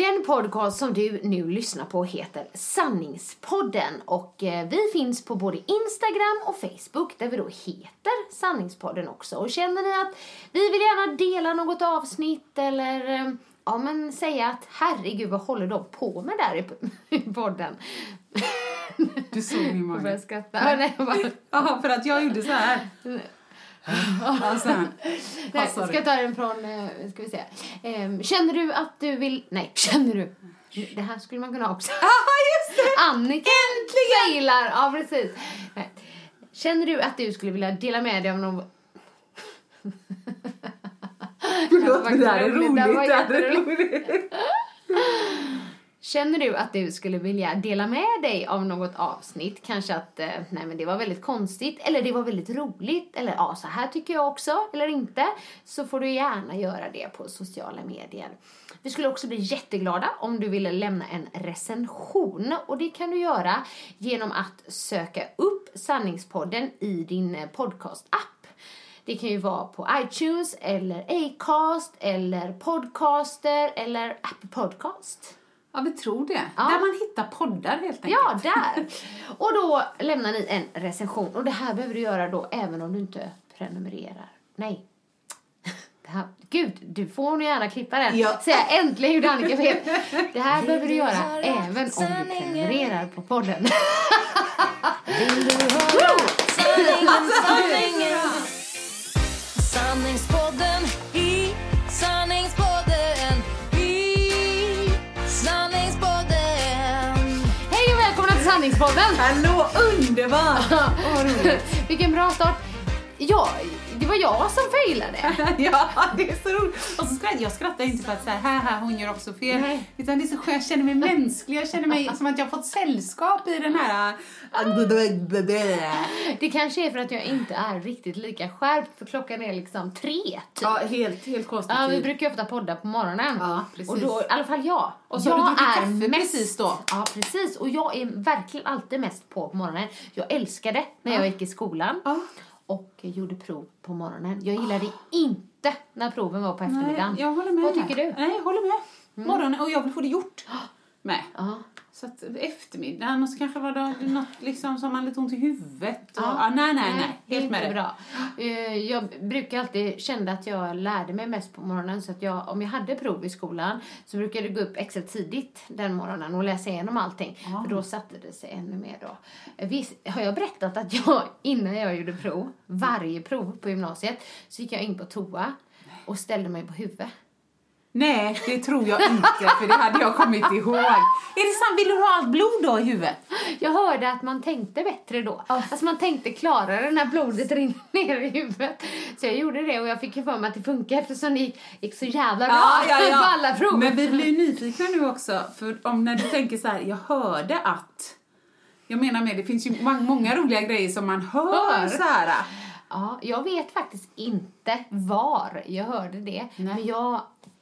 Den podcast som du nu lyssnar på heter Sanningspodden och eh, vi finns på både Instagram och Facebook där vi då heter Sanningspodden också. Och känner ni att vi vill gärna dela något avsnitt eller eh, ja men säga att herregud vad håller de på med där i, i podden? Du såg min Jag mage. skratta. Nej. Jag bara, Ja, för att jag gjorde så här. Alltså, nej, ska jag ta den från, eh, ska vi se. Ehm, känner du att du vill, nej känner du, det här skulle man kunna ha också. Just det! Annika failar. Ja, precis. Nej. Känner du att du skulle vilja dela med dig av någon... Förlåt, det här är roligt, det här är roligt. Känner du att du skulle vilja dela med dig av något avsnitt? Kanske att, eh, nej men det var väldigt konstigt, eller det var väldigt roligt, eller ja, så här tycker jag också, eller inte. Så får du gärna göra det på sociala medier. Vi skulle också bli jätteglada om du ville lämna en recension. Och det kan du göra genom att söka upp Sanningspodden i din eh, podcastapp. Det kan ju vara på iTunes, eller Acast, eller Podcaster, eller Apple Podcast. Ja, vi tror det. Ja. Där man hittar poddar helt enkelt. Ja, där! Och då lämnar ni en recension. Och det här behöver du göra då även om du inte prenumererar. Nej. Det här, gud, du får nog gärna klippa den. Ja. Säga äntligen gjorde Annika fel. Det här behöver du göra även om du prenumererar på podden. Sanningspodden Sanningspodden! Hallå, underbart! Vilken bra start. Ja, var jag som failade. ja, det är så roligt. Och så skrattar, jag skrattar inte för att säga här, här, hon gör också fel. Nej. Utan det är så skönt, jag känner mig mänsklig. Jag känner mig som att jag har fått sällskap i den här... Det kanske är för att jag inte är riktigt lika skärpt för klockan är liksom tre typ. Ja, helt, helt konstigt. Ja, vi brukar ju ofta podda på morgonen. Ja, precis. Och då, i alla fall jag. Och så jag druckit kaffe precis då. Ja, precis. Och jag är verkligen alltid mest på på morgonen. Jag älskade när jag gick i skolan. Ja. Och gjorde prov på morgonen. Jag gillade inte när proven var på eftermiddagen. Nej, jag håller med. Vad tycker du? Nej, jag håller med. Morgonen, och jag vill få det gjort med. Ja. Så att eftermiddagen och så kanske var det något liksom som man lite ont i huvudet. Och, Ja. ja, nej, nej, nej. Helt med det. bra. Eh, Jag brukar alltid känna att jag lärde mig mest på morgonen. Så att jag, om jag hade prov i skolan så brukade jag gå upp extra tidigt den morgonen och läsa igenom allting. Ja. För då satte det sig ännu mer då. Visst, har jag berättat att jag innan jag gjorde prov, varje prov på gymnasiet, så gick jag in på toa och ställde mig på huvudet. Nej, det tror jag inte, för det hade jag kommit ihåg. Är det sant? Vill du ha allt blod då i huvudet? Jag hörde att man tänkte bättre då. Alltså man tänkte klarare när blodet rinner ner i huvudet. Så jag gjorde det och jag fick ju för mig att det funkar eftersom det gick, gick så jävla bra på alla prov. Men vi blir ju nyfikna nu också, för om när du tänker så här, jag hörde att... Jag menar med, det finns ju många, många roliga grejer som man hör, Hör. så här. Ja, jag vet faktiskt inte var jag hörde det. Nej. Men jag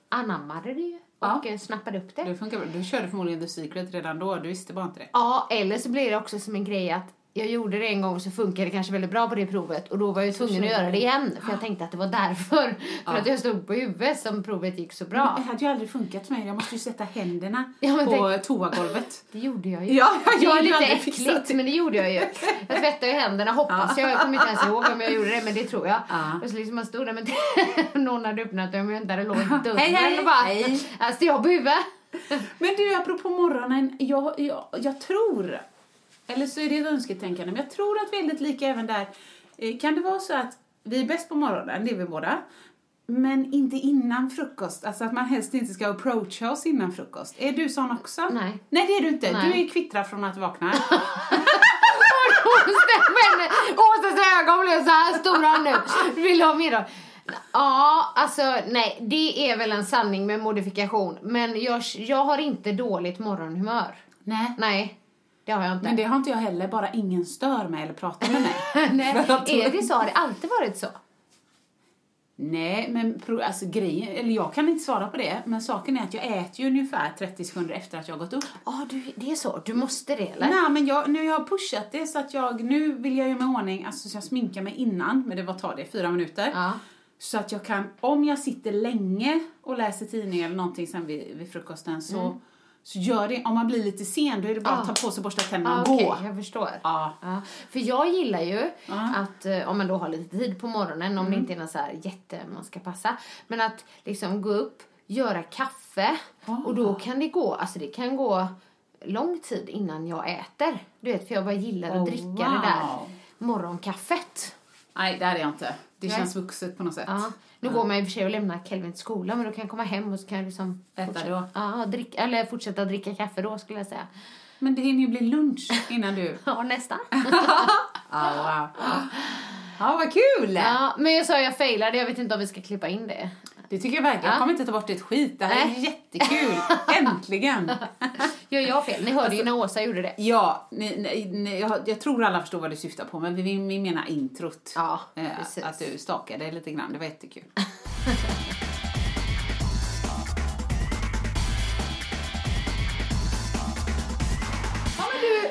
anammade det ju och Ja. eh, snappade upp det. Det funkar. Du körde förmodligen The Secret redan då, du visste bara inte det. Ja, eller så blir det också som en grej att jag gjorde det en gång så funkade det kanske väldigt bra på det provet och då var jag tvungen att göra det igen för jag tänkte att det var därför. För att jag stod på huvudet som provet gick så bra. Det hade ju aldrig funkat för mig. Jag måste ju sätta händerna Ja, men på tänk- toagolvet. Det gjorde jag ju. Ja, jag det är lite äckligt men det gjorde jag ju. Jag tvättade ju händerna hoppas jag. Jag kommer inte ens ihåg om jag gjorde det men det tror jag. Ja. Och så liksom man stod där med någon hade öppnat och jag väntade och låg i dörren Hej, hej, och bara hej. står jag på huvudet. Men du, apropå morgonen. Jag, jag, jag tror, eller så är det ett önsketänkande, men jag tror att vi är väldigt lika även där. Eh, Kan det vara så att vi är bäst på morgonen, det är vi båda. Men inte innan frukost. Alltså att man helst inte ska approacha oss innan frukost. Är du sån också? Nej. Nej, det är du inte. Nej. Du är kvittrad från att vakna. Men Åsas ögon blev så här stora nu. Vill ha middag. Ja, alltså nej, det är väl en sanning med modifikation. Men jag, jag har inte dåligt morgonhumör. Nej. Nej, det har jag inte. Men det har inte jag heller, bara ingen stör mig eller pratar med mig. nej. Är det så? Har det alltid varit så? Nej, men alltså grejen, eller jag kan inte svara på det, men saken är att jag äter ju ungefär 30 sekunder efter att jag har gått upp. Ja, du, det är så. Du måste det, eller? Nej, men jag, nu har jag pushat det så att jag, nu vill jag mig i ordning, alltså så jag sminkar mig innan, men det var tar det fyra minuter. Ja. Så att jag kan, om jag sitter länge och läser tidning eller någonting sen vid, vid frukosten så, så gör det, om man blir lite sen då är det bara att. Ah. ta på sig, borsta tänderna och okej, gå. jag förstår. Ja. Ja, för jag gillar ju att, eh, om man då har lite tid på morgonen, om Mm. det inte är något så här jätte man ska passa, men att liksom gå upp, göra kaffe och då kan det gå, alltså det kan gå lång tid innan jag äter. Du vet, för jag bara gillar att Oh, dricka det där wow. morgonkaffet. Nej, det är jag inte. Det Nej. känns vuxet på något sätt. Ja. Nu går man i och för sig och lämnar Kelvin till skolan, men då kan jag komma hem och så kan jag liksom Äta fortsätta, då? Ja, dricka, eller fortsätta dricka kaffe då skulle jag säga. Men det hinner ju bli lunch innan du... Ja, nästan. Ja, wow. Ja, vad kul! Ja, men jag sa jag failade, jag vet inte om vi ska klippa in det. Det tycker jag verkligen. Jag kommer inte ta bort ett skit. Det här är Nej. jättekul. Äntligen! Gör jag fel? Ni hörde ju när Åsa gjorde det. Ja, ni, ni, ni, jag, jag tror alla förstår vad du syftar på, men vi, vi menar introt. Ja, Eh, precis. att du stakade lite grann, det var jättekul.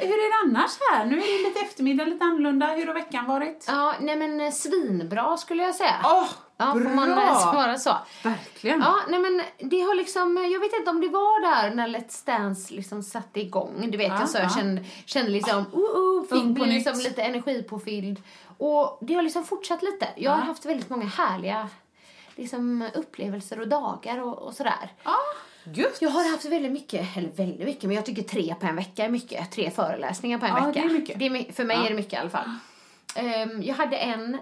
Är annars här? Nu är det lite eftermiddag, lite annorlunda. Hur har veckan varit? Ja, nej men svinbra skulle jag säga. Åh, ja, får bra! man eh, svara så? Verkligen. Ja, nej men det har liksom, jag vet inte om det var där när Let's Dance liksom satte igång. Du vet, Ja, jag så jag ja. kände, kände liksom, uh, uh, fick bli liksom lite energipåfylld. Och det har liksom fortsatt lite. Jag har Ja. haft väldigt många härliga liksom, upplevelser och dagar och, och sådär. Ja, gött. Jag har haft väldigt mycket, eller väldigt mycket, men jag tycker tre på en vecka är mycket. Tre föreläsningar på en Ja, vecka. det är mycket. Det är, för mig Ja. är det mycket i alla fall. Ehm, jag hade en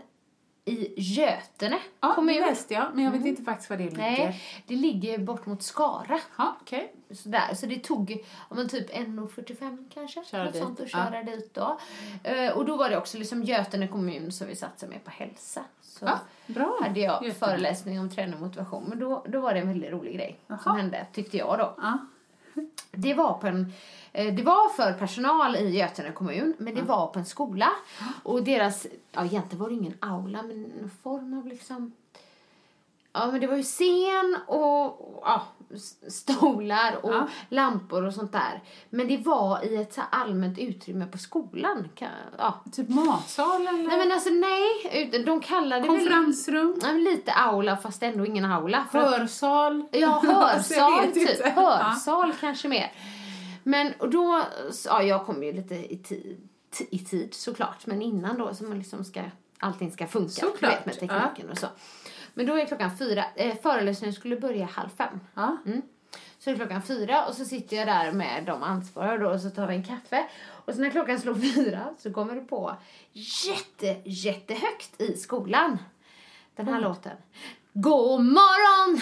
i Götene Ja, kommun. det läste jag, men jag vet inte faktiskt var det ligger. Nej, det ligger bort mot Skara. Ja, okej. Sådär. Så det tog ja, men typ 1.45 kanske. Köra något sånt att Ja. köra dit då. Eh, och då var det också liksom Götene kommun som vi satsade med på hälsa. Så Ja, bra. hade jag Götene. föreläsning om träning och motivation. Men då, då var det en väldigt rolig grej som Jaha. hände, tyckte jag då. Ja. Det var på en det var för personal i Götene kommun, men det var på en skola. Och deras, ja egentligen var det ingen aula, men en form av liksom... Ja, men det var ju scen och, ja, stolar och Ja. lampor och sånt där. Men det var i ett så allmänt utrymme på skolan. Ja. Typ matsal eller? Nej men alltså nej, de kallade. Konferensrum? Men lite aula fast ändå ingen aula. Hörsal? Ja, hörsal typ. Hörsal kanske mer. Men och då, ja jag kom ju lite i tid, i tid såklart. Men innan då så man liksom ska, allting ska funka. Såklart, vet med tekniken och så. Men då är klockan fyra, eh, föreläsningen skulle börja halv fem. Ja. Mm. Så är det klockan fyra och så sitter jag där med de ansvariga då och så tar vi en kaffe. Och så när klockan slår fyra så kommer det på jätte, jättehögt i skolan. Den här låten. God morgon!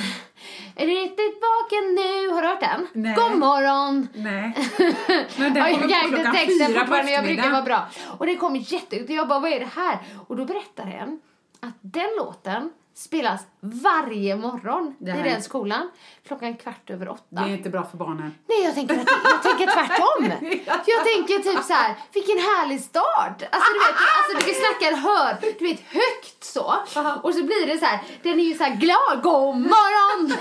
Är du riktigt vaken nu? Har du hört den? Nej. God morgon! Nej. Men den kommer jag på klockan texten fyra på jag brukar vara bra. Och den kom jättehögt och jag bara, vad är det här? Och då berättar en att den låten spelas varje morgon i den skolan klockan kvart över åtta. Det är inte bra för barnen. Nej, jag tänker, jag tänker tvärtom. Jag tänker typ så här, vilken härlig start. Alltså du vet, alltså du snackar hör, du vet högt så. Och så blir det så här, den är ju så här glad, god morgon.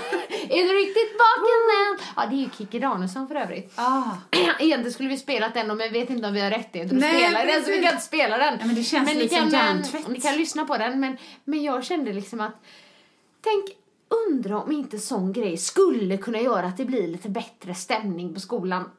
Är du riktigt vaken än? Ja, det är ju Kikki Danielsson för övrigt. Ah. Egentligen skulle vi spelat den, men vi vet inte om vi har rättigheter att Nej, spela den, så vi kan inte spela den. Ja, men det känns ni lite som kan, eh, hjärntvätt. Ni kan lyssna på den, men, men jag kände liksom att Tänk, undra om inte sån grej skulle kunna göra att det blir lite bättre stämning på skolan.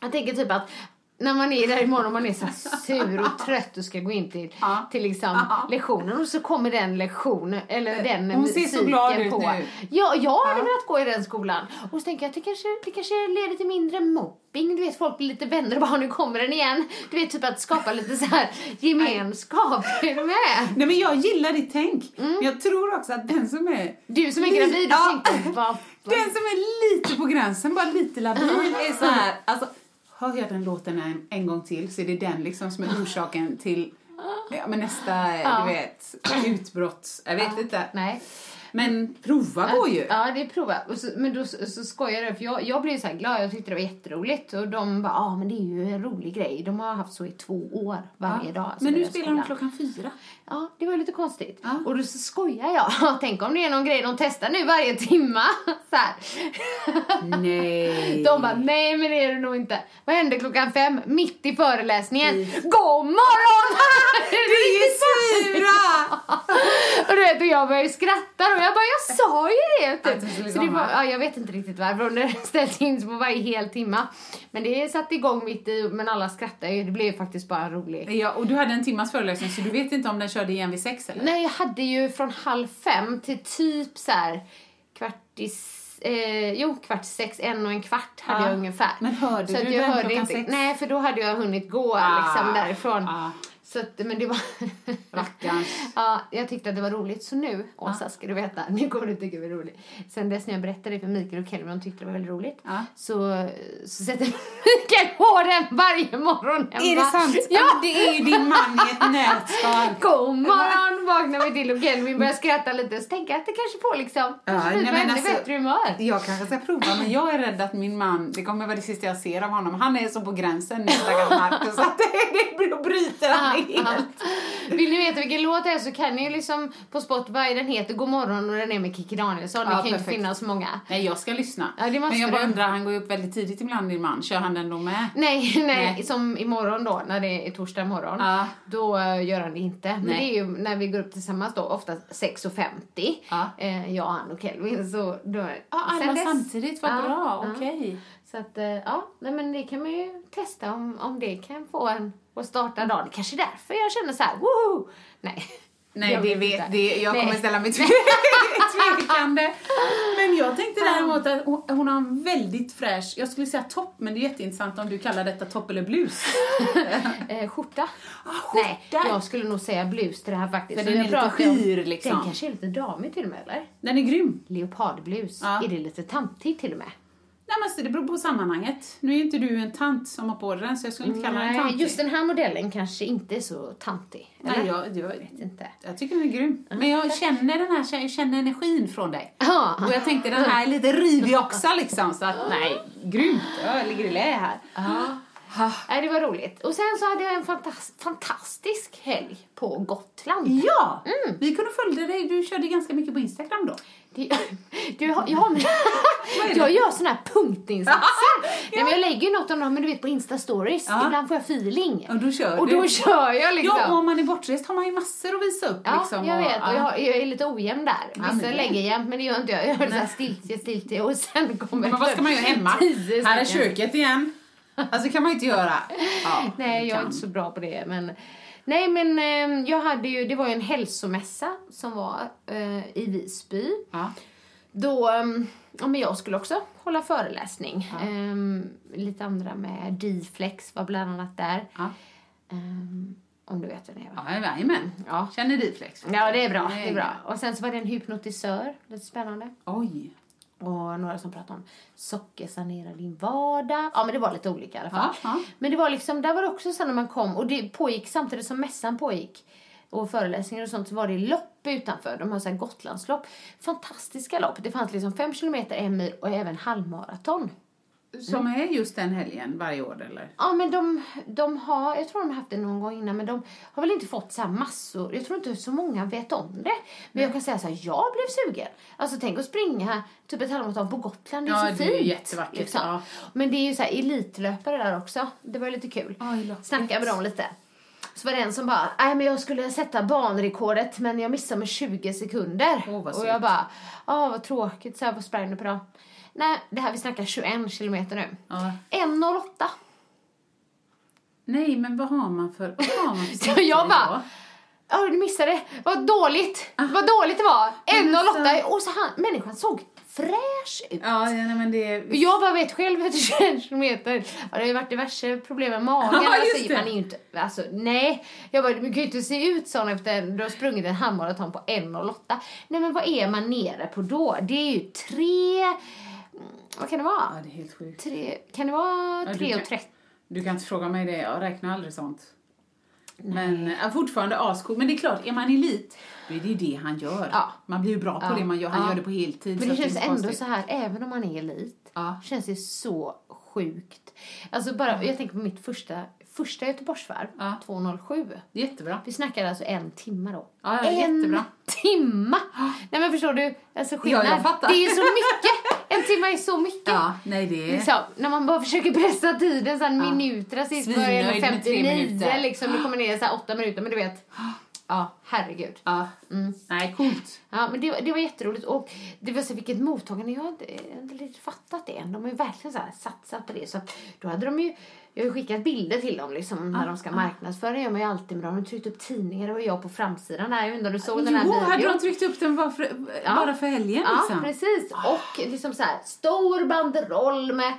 Jag tänker typ att när man är där imorgon och man är så sur och trött och ska gå in till, Ja. till liksom Ja. lektionen och så kommer den lektionen, eller den Hon ser så glad ut på. nu. Ja, jag hade velat gå i den skolan. Och så tänker jag att det kanske, det kanske leder till mindre mobbing. Du vet, folk blir lite vänner och bara nu kommer den igen. Du vet, typ att skapa lite så här gemenskap. Är du med? Nej men jag gillar ditt tänk. Men jag tror också att den som är... Du som är gravid, Ja. ja. tänkte vad Den som är lite på gränsen, bara lite labil, är så här. Alltså, hör jag den låten en, en gång till så är det den liksom som är orsaken till ja, men nästa, Ja. du vet, utbrott. Jag vet inte. Nej. Men prova går ju. Ja, det är prova. Och så, men då så, så skojar jag för jag, jag blev så här glad. Jag tyckte det var jätteroligt. Och de bara, ja ah, men det är ju en rolig grej. De har haft så i två år varje dag. så Men nu spelar de klockan fyra. Ja, det var lite konstigt. Ja. Och då så skojar jag. Tänk om det är någon grej de testar nu varje timma. Så här. Nej. De bara, nej men det är det nog inte. Vad hände klockan fem? Mitt i föreläsningen. God morgon! Det är ju svinbra! Och du vet, och jag började skratta och jag bara, jag sa ju det! Typ. Så det var, ja, jag vet inte riktigt varför, om det ställdes in på varje hel timma. Men det satte igång mitt i, men alla skrattade ju. Det blev ju faktiskt bara roligt. Ja, och du hade en timmas föreläsning så du vet inte om den körde igen vid sex eller? Nej, jag hade ju från halv fem till typ så här kvart i, eh, jo, kvart sex, en och en kvart hade Ja. jag ungefär. Men hörde så du att den jag hörde inte, sex? Nej, för då hade jag hunnit gå Ah, liksom därifrån. ah. Så att, men det var... Rackarns. Ja, jag tyckte att det var roligt. Så nu, Åsa, ska du veta, nu kommer du tycka det är roligt. Sen dess när jag berättade det för Mikael och Kelvin, de tyckte det var väldigt roligt. Ja. Så, så sätter Mikael på den varje morgon hemma. Är det sant? Ja! Det är ju din man i ett nötskal. God morgon! Vaknar vi till och Kelvin börjar skratta lite. Så tänker jag att det kanske får liksom, kanske blir nej, men alltså- bättre humör. Jag kanske ska prova, men jag är rädd att min man, det kommer vara det sista jag ser av honom, han är så på gränsen nu, stackars Marcus, att det, det bryter han helt. Vill ni veta vilken låt det är så kan ni ju liksom på Spotify, den heter God morgon och den är med Kikki Danielsson. det Ja, kan ju finnas många. Nej, jag ska lyssna. Ja, det måste men jag bara du. undrar, han går ju upp väldigt tidigt ibland, din man. Kör han den då med? Nej, nej, Nej. som imorgon då, när det är torsdag morgon. Ja. Då eh, gör han det inte. Men Nej. det är ju när vi går upp tillsammans då, ofta 6.50. Ja. Eh, jag, han och Kelvin. Så då, Ja, alla dess- samtidigt, vad bra, okej. Så att, eh, ja, nej, men det kan man ju testa om, om det kan få en att starta dagen. Det kanske är därför jag känner så här, woho! Nej. Nej, Jag det vet inte. det, jag Nej. kommer ställa mig tve- tvekande. Men jag tänkte däremot att hon, hon har en väldigt fräsch, jag skulle säga topp, men det är jätteintressant om du kallar detta topp eller blus. Eh, skjorta? skjorta. Nej, jag skulle nog säga blus till det här faktiskt. Så den är lite skir, liksom. Den kanske är lite damig till och med, eller? Den är grym. Leopardblus. Ja. Är det lite tantigt till och med? Nej, men det beror på sammanhanget. Nu är inte du en tant som har på den, så jag skulle inte kalla den Nej, tantig. just den här modellen kanske inte är så tantig. Nej, eller? jag, jag, vet inte. jag tycker den är grym. Men jag känner den här, jag känner energin från dig. Ja. Och jag tänkte den här är lite rivig också liksom, så att nej, grymt. Jag ligger i lä här. Ja. Nej, det var roligt. Och sen så hade jag en fantas- fantastisk helg på Gotland. Ja, Mm. vi kunde följa dig. Du körde ganska mycket på Instagram då. Det, du, jag, det? jag gör såna här punktinsatser. Nej, men jag lägger något om dem, men du vet på Insta-stories. Ja. Ibland får jag feeling. Och då kör Och du. då kör jag liksom. Ja, och om man är bortrest har man ju massor att visa upp. Ja, liksom, jag och, vet. Och jag, jag är lite ojämn där. Vissa det- lägger jämnt, men det gör inte jag. Jag gör så här stiltje, stiltje och sen kommer Men vad ska man göra hemma? Här är köket igen. Alltså kan man ju inte göra. Ja, Nej, jag är inte så bra på det. Men, nej, men eh, jag hade ju, det var ju en hälsomässa som var eh, i Visby. Ja. Då, eh, ja men jag skulle också hålla föreläsning. Eh, lite andra med D-flex var bland annat där. Ja. Om du vet vem det är va? Ja, jajamän. Ja. Känner du flex? Ja, det är bra. Det är bra. Och sen så var det en hypnotisör, lite spännande. Oj. Och några som pratade om sockersanera din vardag. Ja, men det var lite olika i alla fall. Ja, ja. Men det var liksom, där var det också så när man kom och det pågick samtidigt som mässan pågick och föreläsningar och sånt så var det lopp utanför. De har så här Gotlandslopp. Fantastiska lopp. Det fanns liksom fem kilometer, en mil och även halvmaraton. Som är just den helgen varje år eller? Ja, men de, de har, jag tror de har haft det någon gång innan, men de har väl inte fått så massor. Jag tror inte så många vet om det. Men jag kan säga så här, jag blev sugen. Alltså tänk att springa typ ett halvmaraton på Gotland, det är Ja, så det är ju fint. jättevackert, ja. Men det är ju så här elitlöpare där också. Det var ju lite kul. Loppet. Snacka med dem lite. Så var det en som bara, nej men jag skulle sätta banrekordet men jag missade med 20 sekunder. Vad och jag bara, åh vad tråkigt, så här vad sprang du på då? Nej, det här vi snackar 21 kilometer nu. Ja. 1.08. Nej, men vad har man för... Vad har man för jag bara? Ja, du missade. Vad dåligt. Vad dåligt det var. Men 1,08. alltså- Och så han, människan såg fräsch ut. Ja, ja, men det... Jag bara vet själv efter 21 kilometer. Ja, det har ju varit diverse problem med magen. Ja, alltså, man är ju inte, alltså, nej. Jag bara, du kan ju inte se ut sån efter du har sprungit en halvmaraton på 1,08. Nej men vad är man nere på då? Det är ju tre... mm, Vad kan det Ja, vara? det är helt sjukt. Tre, kan det vara Ja, du 3 kan- och 30? Du kan inte fråga mig det, jag räknar aldrig sånt. Men ja, fortfarande ascool. Men det är klart, är man elit, då är det ju det han gör. Ja. Man blir ju bra på Ja. det man gör. Han Ja. gör det på heltid. Men det känns är inte ändå konstigt. så här, även om man är elit, Ja. känns det så sjukt. Alltså bara, jag tänker på mitt första, första Göteborgsvarv, Ja. 2.07. Jättebra. Vi snackade alltså en timme då. Ja, ja, en jättebra. timma! Nej men förstår du? Alltså skillnad. Ja, jag fattar. Det är så mycket! En timme är så mycket. Ja, nej det är... Liksom, när man bara försöker pressa tiden så här Ja. minuterna sist tre 59 minuter. liksom. Det kommer ner så här åtta minuter men du vet. Ja, herregud. Ja. Mm. Nej, coolt. Ja, men det, var- det var jätteroligt. Och det var så vilket mottagande. Jag har inte, jag riktigt fattat det än. De har ju verkligen så här satsat på det. Så att då hade de ju, jag har ju skickat bilder till dem liksom, när de ska marknadsföra. Det gör man ju alltid dem. De har tryckt upp tidningar och jag på framsidan. Jag om du såg den här Jo, videon. hade de tryckt upp den bara för, Ja. bara för helgen Ja, liksom? precis. Och liksom så här stor banderoll med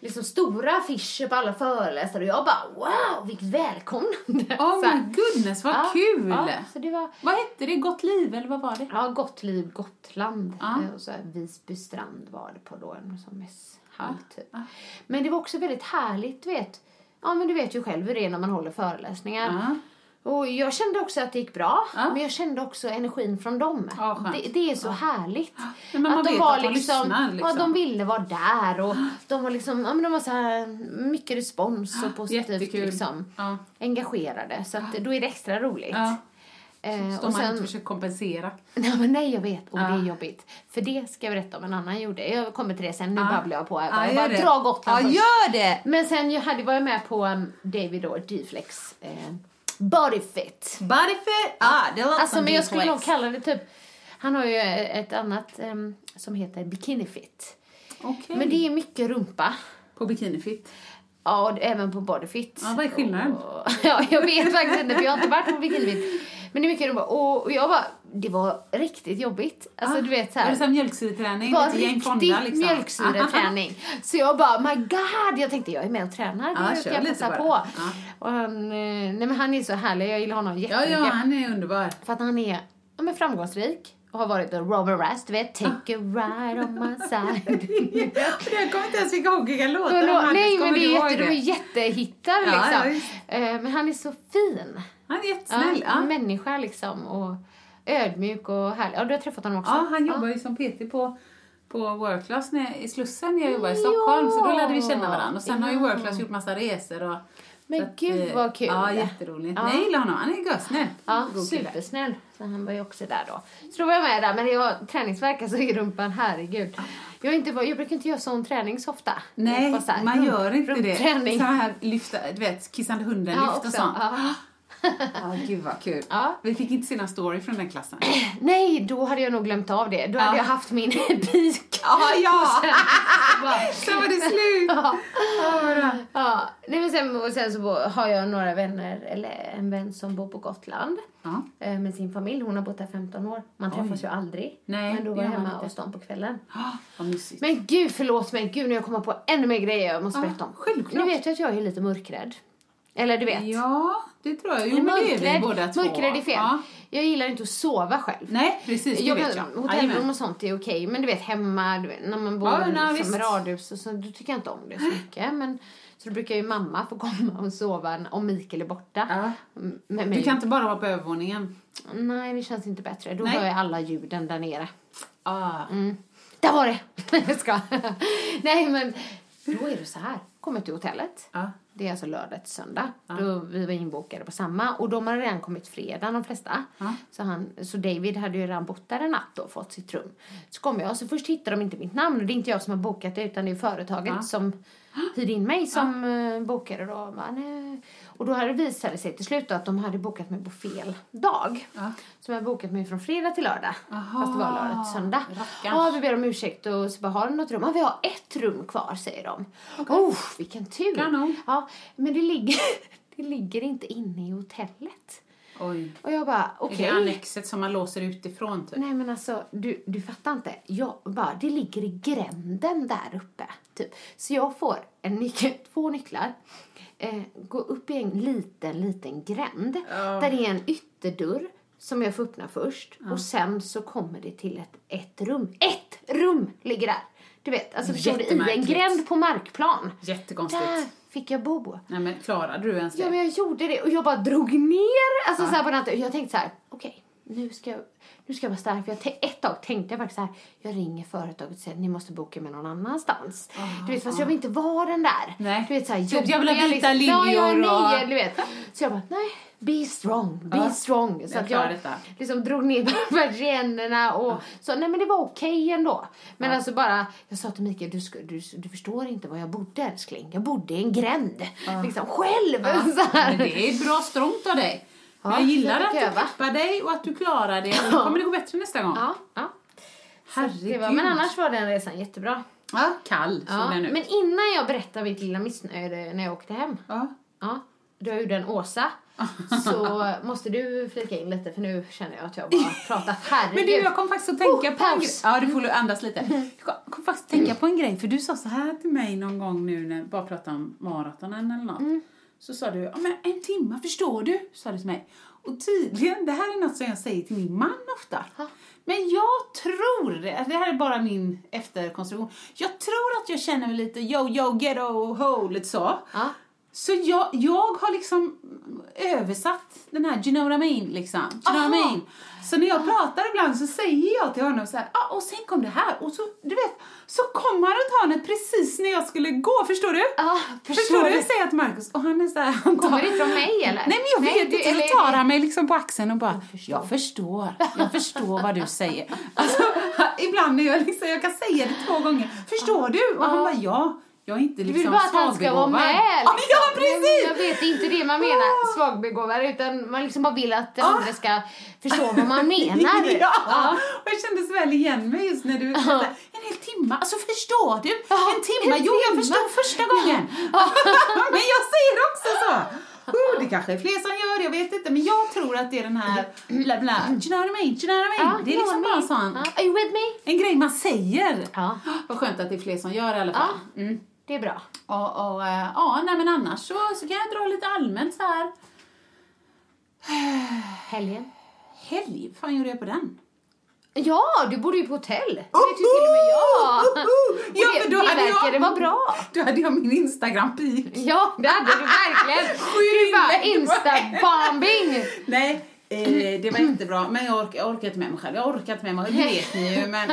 liksom stora affischer på alla föreläsare. Och jag bara wow, vilket välkomnande. Oh my goodness, vad Ja, kul! Ja, så det var Vad hette det? Gott liv, eller vad var det? Ja, Gott liv Gotland. Ja. Eh, Och så här, Visby strand var det på då, en sån mässhall typ. ja. Men det var också väldigt härligt, du vet. Ja, men du vet ju själv hur det är när man håller föreläsningar. Ja. Och jag kände också att det gick bra, Ja. men jag kände också energin från dem. Ja, det, det är så härligt. men att de var att de liksom, lyssnar, liksom. Ja, de ville vara där och de var liksom, ja men de var så här mycket respons och positivt Jättekul. liksom Ja. engagerade. Så att då är det extra roligt. Ja. Eh, Står och man sen- inte försöker kompensera. Nej, men nej, jag vet. Och det Ja. är jobbigt. För det ska jag berätta om en annan gjorde. Jag kommer till det sen. Nu Ja. babblar jag på. Ja, jag bara det. dra Gotland Ja, först. gör det! Men sen jag hade, var jag med på um, David då, D-flex. Eh, Bodyfit. Bodyfit! Ah, det låter Alltså, som men jag skulle nog kalla det typ... Han har ju ett annat em, som heter Bikinifit. Okej. Men det är mycket rumpa. På bikinifit. Ja, och även på Bodyfit. Ja, vad är skillnaden? Och, ja, jag vet faktiskt inte för jag har inte varit på Bikinifit. Men det är mycket rumpa. Och, och jag bara, det var riktigt jobbigt. Alltså Ah, du vet så Var det som mjölksyreträning? var Lite Jane riktig liksom? mjölksyreträning. Så jag bara, my god! Jag tänkte, jag är med och tränar. Ja, det kan jag lite passa på. Ja. Och han, eh, nej men han är så härlig. Jag gillar honom Ja, jättemycket. ja, han är underbar. För att han är ja, men framgångsrik. Och har varit Robert Rass, du vet. Take a ride on my side. Jag kommer inte ens vilka hockeyiga låtar hade. nej men det du är ihåg jätte, de är det? jättehittar Ja, liksom. ja, visst. Eh, men han är så fin. Han är Ja, jättesnäll. Ja, Människa liksom. Och ödmjuk och härlig. Ja, du har träffat honom också? ja, han jobbar ju som PT på på World Class när- i Slussen när jag jobbade i Stockholm. Så då lärde vi känna varandra. Och sen har ju Ja. World Class gjort massa resor. Och, Men att, gud, eh, vad kul. Ja, jätteroligt. Ja. Nej, jag gillar honom. Han är görsnäll. Ja, God kille. supersnäll. Så han var ju också där då. Så då var jag med där, men jag träningsvärk alltså i rumpan, herregud. Jag, inte, jag brukar inte göra sån träning så ofta. Nej, så här, man gör inte det. Så här lyfta, du vet, kissande hunden Ja, och sånt. Ja. Ja, gud vad kul. Ja. Vi fick inte se någon story från den klassen. Nej, då hade jag nog glömt av det. Då hade Ja. jag haft min peak. Ja, ja! Sen var det slut! Ja. Ja. Ja, nej men sen, och sen så har jag några vänner, eller en vän som bor på Gotland Ja. eh, med sin familj. Hon har bott där 15 år. Man träffas ju aldrig. Nej, men då var jag hemma hos dem på kvällen. Mysigt. Men gud, förlåt mig. Gud, nu har jag kommer på ännu mer grejer jag måste Ja, berätta om. självklart. Nu vet jag att jag är lite mörkrädd. Eller du vet. Ja, det tror jag. Jo, men det är vi båda två. mörkrädd är fel. Ja. Jag gillar inte att sova själv. Nej, precis. Det jag vet jag. hotellrum och sånt är okej, men du vet hemma, du vet, när man bor Ja, nej, radhus och så, då tycker jag inte om det så mycket. Men, så då brukar ju mamma få komma och sova om Mikael är borta. Ja. M- Med mig. Du kan inte bara vara på övervåningen. Nej, det känns inte bättre. Då Nej. hör jag alla ljuden där nere. Ah. Mm. Där var det! Jag ska. Nej, men Då är det så här. Kommer till hotellet. Ja. Det är alltså lördag till söndag. Då vi var inbokade på samma. Och de hade redan kommit fredag, de flesta. Så, han, så David hade ju redan bott där en natt och fått sitt rum. Så kom jag, så först hittade de inte mitt namn. Och det är inte jag som har bokat det, utan det är företaget som hyrde in mig som eh, bokade då. Nej. Och då hade det visat sig till slut att de hade bokat mig på fel dag. Så de hade bokat mig från fredag till lördag. Fast det var lördag till söndag. Ja, vi ber om ursäkt och så bara, har du något rum? Ja, vi har ett rum kvar, säger de. Oh, vilken tur. Kanon. Ja, men det ligger, det ligger inte inne i hotellet. Oj. Och jag bara, Är okej. det annexet som man låser utifrån typ? Nej men alltså, du, du fattar inte. Jag bara, det ligger i gränden där uppe. Typ. Så jag får en nyckel, två nycklar. Eh, gå upp i en liten, liten gränd. Där det är en ytterdörr som jag får öppna först. Och sen så kommer det till ett, ett rum. Ett rum ligger där! Du vet, alltså förstår du? I en gränd på markplan. Jättekonstigt. Där fick jag bo. Nej men klarade du ens det? Ja, men jag gjorde det och jag bara drog ner. Alltså så här på natten. Jag tänkte så här, okej, nu ska jag, nu ska jag vara stark. För jag ett tag tänkte jag faktiskt så här, jag ringer företaget och säger ni måste boka mig någon annanstans. du vet, fast jag vill inte vara den där. Nej. Du vet så här, Typ, jag vill ha vita liksom. Jag liljor och- nio, du vet. Så jag bara, nej, be strong, be Ja. strong. Så Jag att jag detta. liksom drog ner persiennerna och så, nej men det var okej ändå. Men alltså bara, jag sa till Mikael, du, du, du förstår inte var jag bodde älskling. Jag bodde i en gränd. Liksom själv. Så här. Men det är bra strångt av dig. Ja, jag gillar jag att du peppar dig och att du klarar det. Då kommer det gå bättre nästa gång. Ja, ja. Herregud. Var, men annars var den resan jättebra. Ja, kall såg Ja, den ut. men innan jag berättar mitt lilla missnöje när jag åkte hem. Ja. Ja, då jag gjorde en Åsa. Så måste du flika in lite för nu känner jag att jag bara pratat herregud. Men du, jag kom faktiskt att tänka Oh, på en grej. paus. Mm. Ja, du får andas lite. Jag kom- kom faktiskt att tänka på en grej, för du sa så här till mig någon gång nu när vi bara pratade om maratonen eller något. Mm. Så sa du, ja men en timme, förstår du? Sa du till mig. Och tydligen, det här är något som jag säger till min man ofta. Ja. Men jag tror, det det här är bara min efterkonstruktion. Jag tror att jag känner mig lite yo, yo, ghetto, ho, lite så. Ja. Så jag, jag har liksom översatt den här, do you know what I mean, liksom. Do you know what I mean? Så när jag pratar ibland så säger jag till honom så här, ah, och sen kom det här, och så, du vet, så kommer han runt hörnet precis när jag skulle gå, förstår du? Ja, förstår, förstår du? du? Säger jag till Marcus, och han är så här, han tar, Kommer det från mig eller? Nej men jag vet du- inte, eller- så tar han mig liksom på axeln och bara, jag förstår, jag förstår vad du säger. Alltså, ibland när jag liksom, jag kan säga det två gånger, förstår du? Och han bara, ja, jag är inte Du liksom vill bara att han ska vara svagbegåvad." med. Ja, Liksom. ja precis! Jag vet, inte det man menar, svagbegåvad, utan man liksom bara vill att den andra ska förstå vad man menar. Ja. Och jag kände så väl igen mig just när du så här, en hel timme, alltså förstår du? Ja, en timme, jo jag förstod första gången. Men jag säger också så. Oh, det kanske är fler som gör det, jag vet inte, men jag tror att det är den här bla bla, do you know what I mean, do you know what I mean? Ja, det är liksom bara en sån. Ja, Are you with me? en grej man säger. Ja, Vad skönt att det är fler som gör det i alla fall. Mm. Det är bra. Och, och eh, ja, nej men annars så, så kan jag dra lite allmänt så här. Helgen. Helg, vad fan gjorde jag på den? Ja, du bodde ju på hotell. Det vet ju till och med jag. Ja, det, då det hade verkade vara bra. Då hade jag min Instagram-peak. Ja, det hade du verkligen. Du bara insta-bombing. Nej, eh, det var jättebra. Men jag orkar, jag orkar inte med mig själv. Jag orkar inte med mig, det vet ni ju. Men...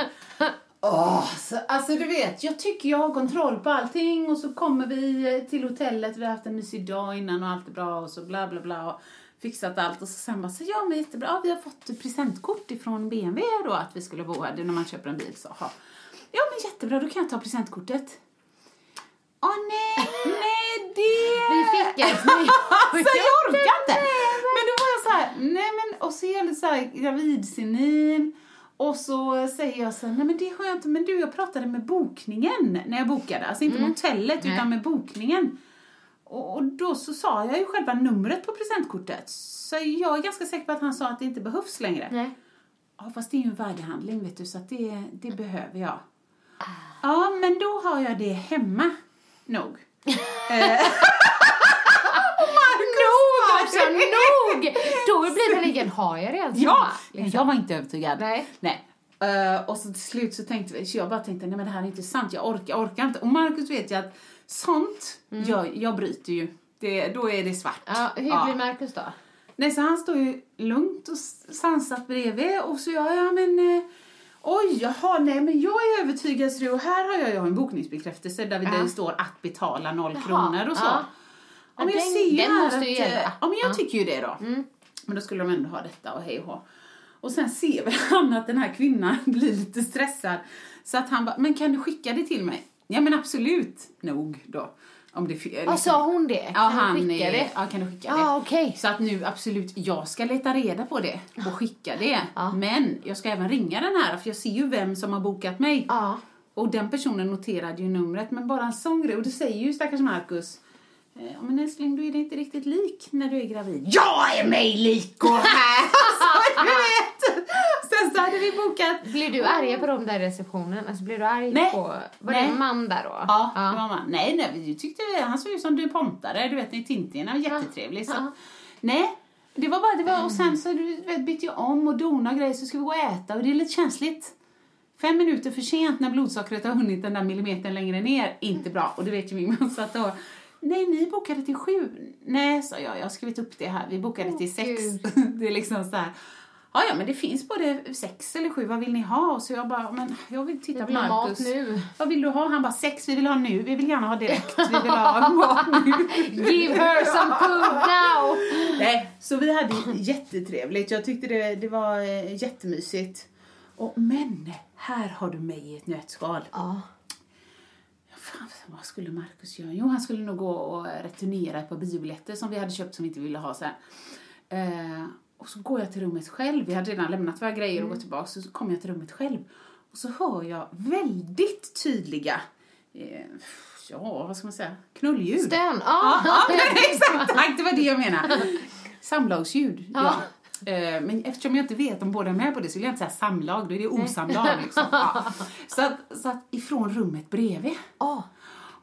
Åh, så, alltså du vet, jag tycker jag har kontroll på allting och så kommer vi eh, till hotellet, vi har haft en mysig dag innan och allt är bra och så bla bla bla och fixat allt och så sen bara så ja men jättebra, ja, vi har fått presentkort ifrån BMW då att vi skulle bo här, det är när man köper en bil så ha. Ja men jättebra, då kan jag ta presentkortet. Åh nej, nej det... Vi fick ett. Alltså jag orkar inte! Men då var jag så här, nej men, och så är jag lite så här gravidsenil. Och så säger jag så här, nej men det har jag inte, men du jag pratade med bokningen när jag bokade, alltså inte med hotellet Nej. utan med bokningen. Och, och då så sa jag ju själva numret på presentkortet. Så jag är ganska säker på att han sa att det inte behövs längre. Nej. Ja, fast det är ju en värdehandling vet du, så att det, det behöver jag. Ja, men då har jag det hemma. Nog. Nog också, nog! Då blir det liggen, har jag redan Ja, liksom. jag var inte övertygad. Nej. Nej. Eh, och så till slut så tänkte vi, så jag bara tänkte, nej men det här är inte sant, jag orkar, jag orkar inte. Och Markus vet ju att sånt, jag, jag bryter ju. Det, då är det svart. Ja, hur blir Marcus då? Nej, så han står ju lugnt och sansat bredvid och så jag, ja men... eh, Oj, jaha, nej men jag är övertygad så det- och här har jag, har en bokningsbekräftelse där, vi- där Ja. det står att betala noll kronor och så. ja. Ja, men jag den- ser ju den måste ju gälla. Mm. Ja, men jag tycker ju det då. Men då skulle de ändå ha detta och hej och hå. Och sen ser väl han att den här kvinnan blir lite stressad. Så att han bara, men kan du skicka det till mig? Ja men absolut, nog då. Om det, fi- Vad sa hon det? Ja, Kan du han skicka är, det? Ja, kan du skicka Ja, det? okej. Så att nu absolut, jag ska leta reda på det och skicka det. Ja. Men jag ska även ringa den här för jag ser ju vem som har bokat mig. Ja. Och den personen noterade ju numret, men bara en sån grej. Och det säger ju stackars Marcus. Eh, Ja men älskling, du är inte riktigt lik när du är gravid. Jag är mig lik och här! så du vet! Sen så hade vi bokat. Blev du arg på dem där receptionen? Alltså blev du arg Nej. på... Var det Nej. en man där då? Ja, det var man. Nej, nej, vi tyckte han såg ut som du pontare, du vet i Tintin, han var Ja. jättetrevlig. Så. Ja. Nej, det var bara, det var, och sen så du vet, bytte jag om och dona och grejer så ska vi gå och äta och det är lite känsligt. Fem minuter för sent när blodsockret har hunnit den där millimetern längre ner, inte bra. Och det vet ju min man så att då, nej ni bokade till sju. Nej, sa jag, jag har skrivit upp det här, vi bokade Åh, till sex. Det är liksom så här. Ja, ja, men det finns både sex eller sju, vad vill ni ha? Och så jag bara, men jag vill titta på ha mat Marcus. nu. Vad vill du ha? Han bara, sex, vi vill ha nu, vi vill gärna ha direkt, vi vill ha mat nu. Give her some food now! Nej, så vi hade jättetrevligt. Jag tyckte det, det var eh, jättemysigt. Och, men, här har du mig i ett nötskal. Ja. Fan, vad skulle Marcus göra? Jo, han skulle nog gå och returnera ett par biobiljetter som vi hade köpt som vi inte ville ha sen. Eh, och så går jag till rummet själv. Vi hade redan lämnat våra grejer och gått tillbaka. Så kommer jag till rummet själv. Och så hör jag väldigt tydliga, eh, ja, vad ska man säga, knulljud. Stön. Ja, Ja. ja exakt, tack, det var det jag menade. Samlagsljud, ja. Ja. Eh, Men eftersom jag inte vet om båda är med på det så vill jag inte säga samlag, då är det osamlag liksom. Ja. Så, att, så att ifrån rummet bredvid. Ja.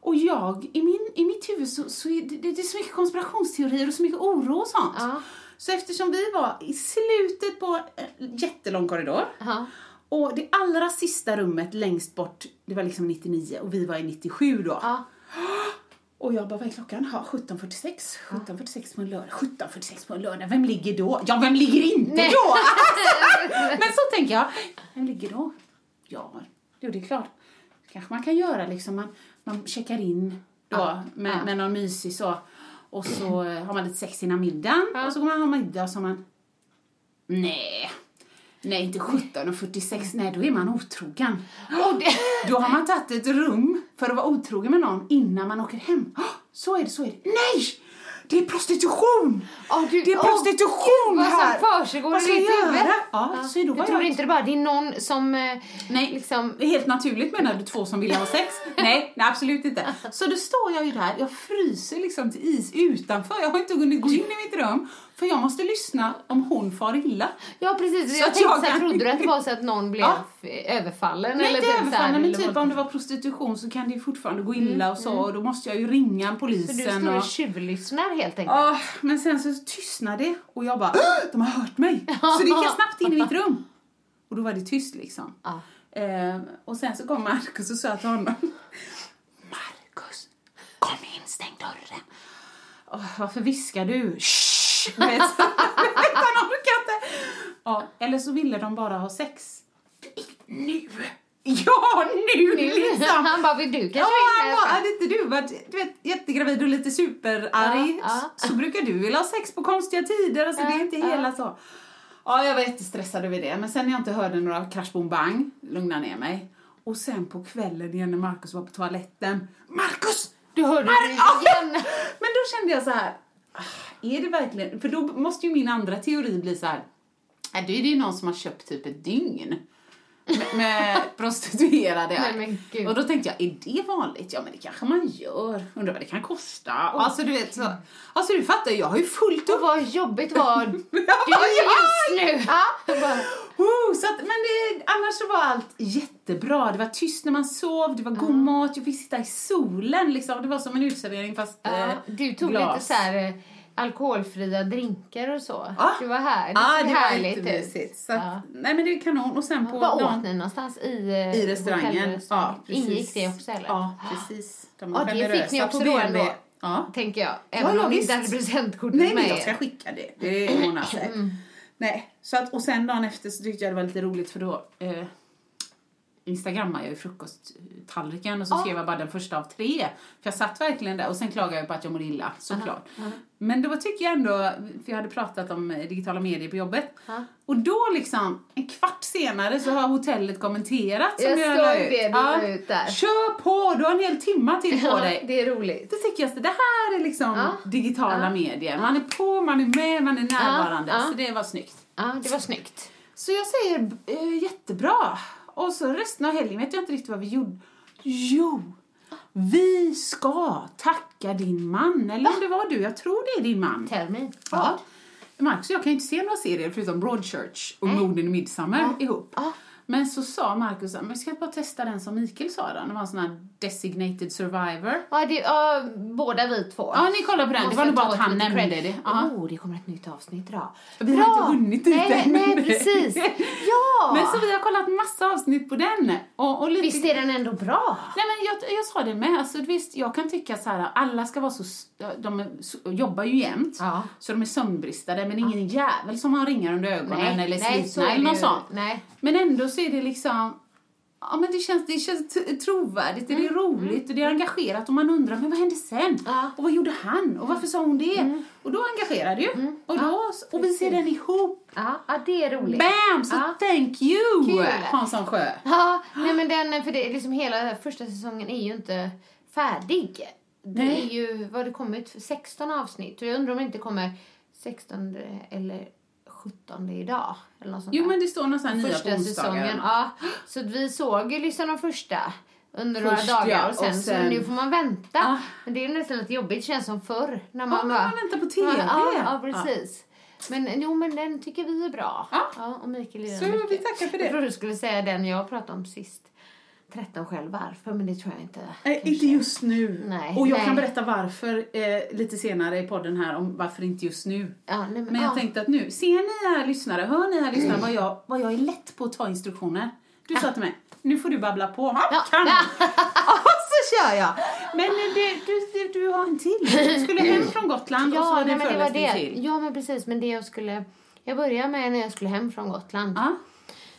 Och jag, i, min, i mitt huvud så, så är det, det, det är så mycket konspirationsteorier och så mycket oro och sånt. Ja. Så eftersom vi var i slutet på en jättelång korridor Ja. och det allra sista rummet längst bort, det var liksom 99 och vi var i 97 då. Ja. Och jag bara, vad är klockan? Ja, 17.46. 17.46 på en lördag. 17.46 på en lördag. Vem ligger då? Ja, vem ligger inte Nej. då? Men så tänker jag, vem ligger då? Ja, jo, det är klart. kanske man kan göra liksom. Man, man checkar in då Ja. med, Ja. med någon mysig så. Och så har man lite sex innan middagen. Ja. Och så går man ha middag och så har man... Nej. Nej, inte 17.46. Nej, då är man otrogen. Och det, Då har man tagit ett rum för att vara otrogen med någon innan man åker hem. Åh, Så är det, så är det. Nej! Det är prostitution! Åh, du- det är prostitution vad som här! försiggår i ditt huvud? Ja, så då var jag tror jag inte det bara det är någon som eh, Nej, liksom... helt naturligt menar du två som vill ha sex? nej, nej, absolut inte. Så då står jag ju där, jag fryser liksom till is utanför. Jag har inte hunnit gå in i mitt rum för jag måste lyssna om hon far illa. Ja precis, Så jag tänkte jag så kan- trodde du att det var så att någon blev Ja. f- överfallen? Nej, eller inte typ så här, men typ om det var prostitution så kan det ju fortfarande gå illa och så. Och då måste jag ju ringa Så polisen. du står och... och tjuvlyssnar helt enkelt? Ja, men sen så tystnade det och jag bara, "Åh, de har hört mig. Så gick jag snabbt in i mitt rum. Och då var det tyst liksom. Ja. Eh, och sen så kom Markus och sa till honom, Markus, kom in, stäng dörren. "Åh, varför viskar du? Shh! Vet, Han orkar inte. Ja, eller så ville de bara ha sex. Nu! Ja, nu liksom! Han bara, vill du kanske Ja, han bara, hade inte du varit du vet, jättegravid och lite superarg Ja, ja. så brukar du vilja ha sex på konstiga tider. Alltså, det är inte Ja, ja. hela så. Ja, jag var jättestressad över det. Men sen när jag inte hörde några crash boom bang, lugna ner mig. Och sen på kvällen igen när Markus var på toaletten. Markus! Du hörde Mar- Ja! igen. Men då kände jag så här. Är det verkligen... För då måste ju min andra teori bli så här. äh, Då är det ju någon som har köpt typ ett dygn. Med, prostituerade. Nej, och då tänkte jag, är det vanligt? Ja men det kanske man gör. Undrar vad det kan kosta. Alltså du vet så. Alltså du fattar, jag har ju fullt Och upp. vad jobbigt var du just nu? Ja. Oh, så att, men det, annars så var allt jättebra. Det var tyst när man sov, det var god mat, jag fick sitta i solen liksom. Det var som en uteservering fast ja, eh, du tog glas. lite så här eh, alkoholfria drinkar och så. Ja. Det var här. Det såg det var härligt ut. jättemysigt. Så att. Nej men det är kanon. Och sen på Vad åt ni någonstans? I, eh, I restaurangen. Ja, precis. Ingick det också eller? Ja, precis. De var det fick ni också då ändå. Ja. Tänker jag. Även ja, om visst. inte hade presentkortet Nej, men jag ska skicka det. Det ordnar sig. Mm. Nej, så att, och sen dagen efter så tyckte jag det var lite roligt för då, eh, instagrammade jag ju frukosttallriken och så skrev jag bara den första av tre. För jag satt verkligen där och sen klagade jag på att jag mådde illa, såklart. Men då tycker jag ändå, för jag hade pratat om eh, digitala medier på jobbet. Och då liksom, en kvart senare så har hotellet kommenterat som Jag jag la det du la ut där. Kör på, du har en hel timma till på Ja, dig. det är roligt. Då tycker jag att det här är liksom Ja. digitala medier. Man är på, man är med, man är närvarande. Ja. Så det var snyggt. Ja, det var snyggt. Så jag säger eh, jättebra. Och så resten av helgen vet jag inte riktigt vad vi gjorde. Jo, vi ska tacka din man. Eller om det var du, jag tror det är din man. Tell me. Ja. Marcus jag kan ju inte se några serier förutom Broadchurch och Morden i Midsummer ihop. Ja. Men så sa Marcus att vi ska bara testa den som Mikael sa då. Det var en sån här designated survivor. Ja, det, ja, båda vi två. Ja, ni kollar på den. Det var nog bara att han nämnde det. Ja. Oh, det kommer ett nytt avsnitt idag. Vi har inte hunnit nej, än. nej, precis. Ja! Men så vi har kollat massa avsnitt på den. Och, och lite... Visst är den ändå bra? Nej men jag, jag sa det med, alltså visst jag kan tycka så här, alla ska vara så, de är, jobbar ju jämt, Ja. så de är sömnbristade men ingen jävel som har ringar under ögonen eller nej, så slitna eller något sånt. Nej. Men ändå så är det liksom, ja men det känns, det känns trovärdigt och det är roligt och det är engagerat och man undrar, men vad hände sen? Mm. Ja. Mm. Och vad gjorde han? Och varför sa hon det? Och då engagerar det ju. Och, då, och vi ser den ihop. Ja, ja, det är roligt. Bam! Så Ja. thank you Kul. Hansson Sjö. Ja, nej men den, för det är liksom hela första säsongen är ju inte färdig. Det Nej. är ju, vad det kommit, 16 avsnitt. Och jag undrar om det inte kommer 16 eller 17 idag. Eller något sånt Jo där. men det står någon sån här nya första säsongen. Ja, så vi såg ju liksom de första under Först, några dagar ja, och sen, och sen- så nu får man vänta. Ja. Men det är nästan lite jobbigt, känns som förr. När man Ja, bara, man väntar på TV. Ja, ja precis. Men jo, men den tycker vi är bra. Ja. och Mikael gillar Så mycket. vi tackar för det. Jag trodde du skulle säga den jag pratade om sist. 13 själv varför, men det tror jag inte. Nej, inte just nu. Nej, och jag nej. kan berätta varför eh, lite senare i podden här om varför inte just nu. Ja, nej, men, Men jag ja. tänkte att nu, ser ni här lyssnare, hör ni här lyssnare vad jag, vad jag är lätt på att ta instruktioner? Du sa till mig, nu får du babbla på. Ja, Ja. kan. Ja, så kör jag! Men eh, det, du, du, du har en till. Du skulle hem från Gotland och så var det en föreläsning till. Ja, men precis. Men det jag skulle... Jag började med när jag skulle hem från Gotland. Ja.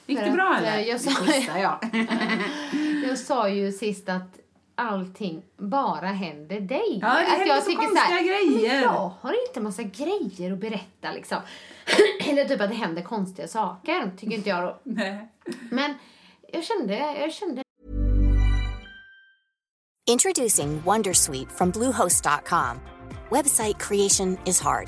Gick För det bra att, eller? eh, jag sa- jag. Jag sa ju sist att allting bara händer dig. Ja, det att händer jag så tycker konstiga här, grejer. Men jag har inte massa grejer att berätta liksom. Eller typ att det händer konstiga saker, tycker inte jag då. Nej. Men jag kände, jag kände Introducing Wondersuite from Bluehost.com. Website creation is hard,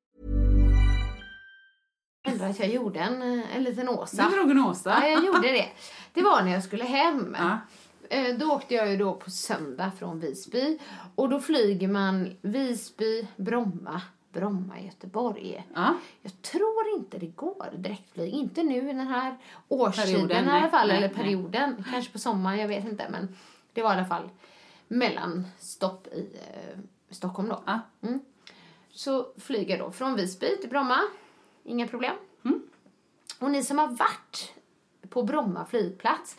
Ändå att jag gjorde en, eh, en liten Åsa. Du drog en Åsa. Ja, jag gjorde det. Det var när jag skulle hem. Ja. Eh, Då åkte jag ju då på söndag från Visby. Och då flyger man Visby, Bromma, Bromma, Göteborg. Ja. Jag tror inte det går direktflyg. Inte nu i den här årstiden Perioden, i alla nej, fall. nej, eller nej. perioden. Kanske på sommaren, jag vet inte. Men det var i alla fall mellanstopp i eh, Stockholm då. Ja. Mm. Så flyger jag då från Visby till Bromma. Inga problem. Och ni som har varit på Bromma flygplats,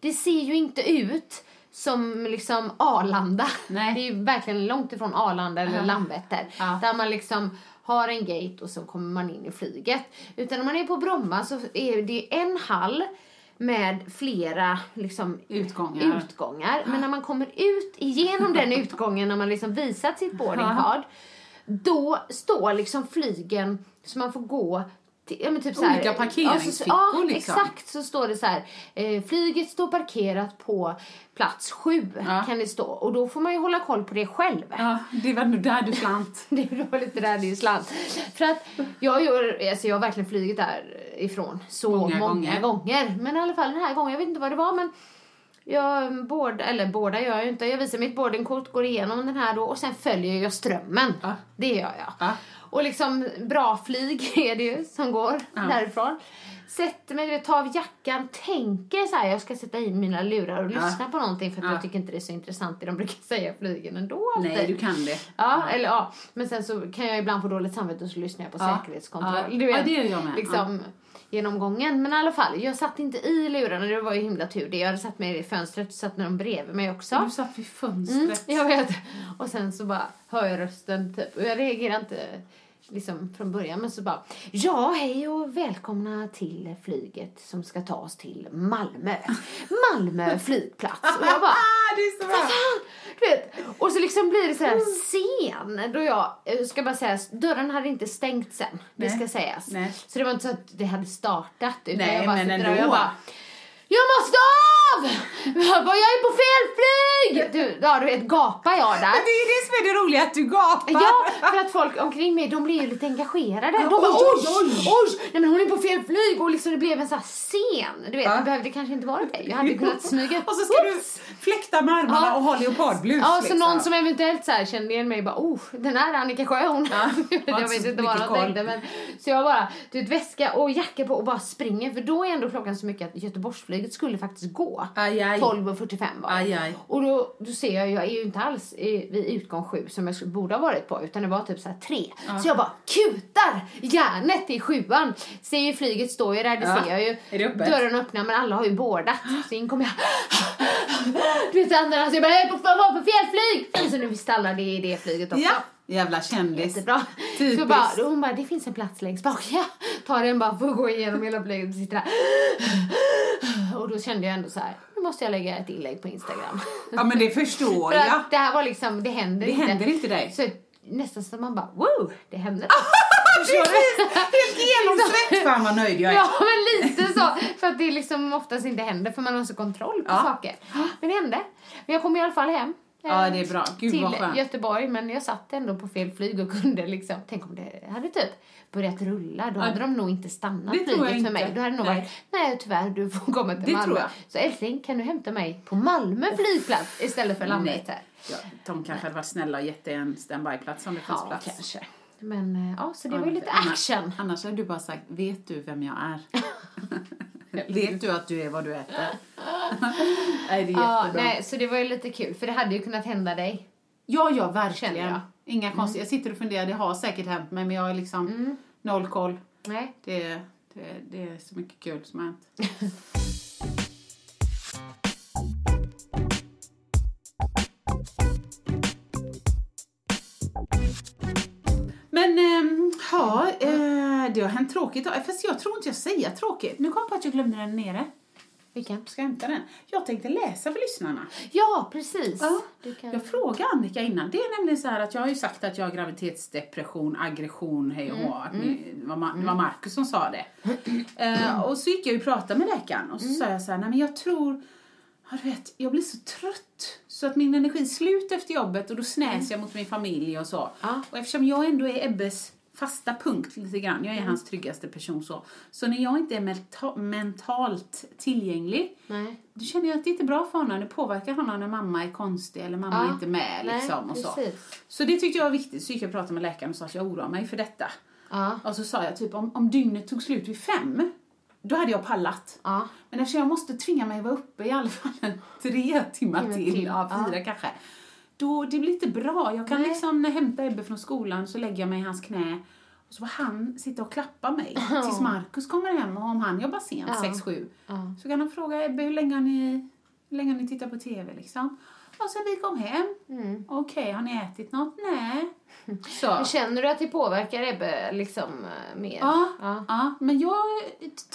det ser ju inte ut som liksom Arlanda. Nej. Det är ju verkligen långt ifrån Arlanda eller Ja. Landvetter. Ja. Där man liksom har en gate och så kommer man in i flyget. Utan när man är på Bromma så är det en hall med flera liksom Utgångar. utgångar. Men när man kommer ut igenom den utgången när man liksom visat sitt boarding Ja. card. Då står liksom flygen så man får gå till, ja, men typ så här, Olika parkeringsfickor, ja, liksom. exakt. Så står det så här. Eh, flyget står parkerat på plats sju Ja. kan det stå. Och då får man ju hålla koll på det själv. Ja, det var nog där du slant. Det var lite där är slant. För att jag, gör, alltså jag har verkligen flugit därifrån så Många många, gånger. gånger. Men i alla fall den här gången, jag vet inte vad det var men jag båda, eller båda gör jag ju inte. Jag visar mitt boardingkort, går igenom den här då och sen följer jag strömmen. Ja. Det gör jag. Ja. Och liksom bra flyg är det ju som går därifrån. Sätter mig, tar av jackan, tänker så här, jag ska sätta in mina lurar och lyssna på någonting för att Ja. jag tycker inte det är så intressant det de brukar säga flygen ändå. Nej, du kan det. Ja, eller ja. Men sen så kan jag ibland få dåligt samvete och så lyssnar jag på Ja. säkerhetskontroll. Ja. Ja, det gör jag med. Liksom, genom gången. Men i alla fall, jag satt inte i lurarna. Det var ju himla tur det. Jag hade satt mig i fönstret och satt med dem bredvid mig också. Du satt vid Mm, fönstret. jag vet. Och sen så bara hör jag rösten typ. Och jag reagerar inte liksom från början. Men så bara, ja hej och välkomna till flyget som ska ta oss till Malmö. Malmö flygplats. Och jag bara, Ah, det är så bra. fan! Du vet. Och så liksom blir det så här scen då jag, jag ska bara säga, dörren hade inte stängt sen. Det Nej. ska sägas. Nej. Så det var inte så att det hade startat. Utan Nej, jag bara men och ändå. jag bara, jag måste av! Jag är på fel flyg! Du, ja, du vet, gapar jag där. Men det är det som är det roliga, att du gapar. Ja, för att folk omkring mig, de blir ju lite engagerade. De bara, oj, oj, oj! Nej men hon är på fel flyg och liksom det blev en sån här scen. Du vet, Ja. det behövde kanske inte vara det. Jag hade kunnat smyga Och så ska du Oops. fläkta med armarna Ja. och ha leopardblus. Ja, så liksom. någon som eventuellt så här kände igen mig bara, oh, den här Annika Sjö hon. Ja, jag vet inte vad koll. tänkte men. Så jag bara, du vet väska och jacka på och bara springer för då är ändå klockan så mycket att Göteborgsflyget skulle faktiskt gå. Aj, aj. 12.45 var. Aj, aj. Och då, då ser jag, jag är ju inte alls vid utgång sju som jag borde ha varit på utan det var typ så här tre. Så jag bara kutar järnet i sjuan. Ser ju flyget står ju där, det Ja. ser jag ju. Är det öppet? Dörren öppnar men alla har ju bådat. Så in kommer jag. Du vet andra så jag bara, jag är var på fel flyg! Så nu visste alla det är det flyget också. Ja, jävla kändis. Jättebra. Typiskt. Så bara, hon bara, det finns en plats längst bak. Ja, tar den bara för att gå igenom hela flyget och sitter där. Och då kände jag ändå så här, nu måste jag lägga ett inlägg på Instagram. Ja, men det förstår För jag. att det här var liksom, det händer Det inte. händer inte dig. Så nästan så man bara, wow, det händer. Precis! Helt genomsläppt! Fan vad nöjd jag är. Ja, men lite så. För att det liksom oftast inte händer för man har så kontroll på Ja. saker. Men det hände. Men jag kom i alla fall hem. Ja, det är bra. Gud, till. Göteborg, men jag satt ändå på fel flyg och kunde liksom, tänk om det hade typ börjat rulla, då hade de nog inte stannat det flyget inte. för mig. Då hade nog varit, nej tyvärr, du får komma till Det Malmö. Så älskling, kan du hämta mig på Malmö flygplats istället för Landvetter? Ja, de kanske hade varit snälla och gett dig en standbyplats om det fanns Ja, plats. kanske. Men eh, ja, så det var ju lite Annars- action. Annars hade du bara sagt, vet du vem jag är? vet du att du är vad du äter? nej, det är Ja, jättebra. nej, så det var ju lite kul, för det hade ju kunnat hända dig. Ja, ja, verkligen. jag. Mm. Inga konstigt. Jag sitter och funderar, det har säkert hänt mig, men jag har liksom noll koll. Nej. Det, det, det är så mycket kul som har hänt. Men ehm, ja, eh, det har hänt tråkigt. Fast jag tror inte jag säger tråkigt. Nu kom jag på att jag glömde den nere. Vilken? Ska jag hämta den? Jag tänkte läsa för lyssnarna. Ja, precis. Ja, kan... Jag frågade Annika innan. Det är nämligen så här att jag har ju sagt att jag har graviditetsdepression, aggression, hej och hå. Att ni- Det var var Markus som sa det. Eh, och så gick jag ju och pratade med läkaren och så sa jag så här, nej men jag tror, ja, du vet, jag blir så trött så att min energi är slut efter jobbet och då snäser jag mot min familj och så. Ja. Och eftersom jag ändå är Ebbes fasta punkt lite grann, jag är hans tryggaste person så. Så när jag inte är menta- mentalt tillgänglig Nej. då känner jag att det inte är bra för honom. Det påverkar honom när mamma är konstig eller mamma Ja. är inte med. Nej, Liksom, och så. precis. så det tyckte jag var viktigt. Så gick jag och pratade med läkaren och sa att jag oroar mig för detta. Ja. Och så sa jag typ om, om dygnet tog slut vid fem, då hade jag pallat. Ja. Men eftersom jag måste tvinga mig att vara uppe i alla fall tre timmar till, till. ja, fyra kanske. Då, det blir inte bra. Jag kan Nej. liksom, när jag hämtar Ebbe från skolan så lägger jag mig i hans knä och så får han sitta och klappa mig tills Markus kommer hem och om han jobbar sent, sex, sju, Ja. så kan han fråga Ebbe hur länge har ni Hur länge har ni tittat på TV liksom? Och sen vi kom hem. Mm. Okej, har ni ätit något? Nej. Så. Känner du att det påverkar Ebbe liksom eh, mer? Ja, Ja. ja. men jag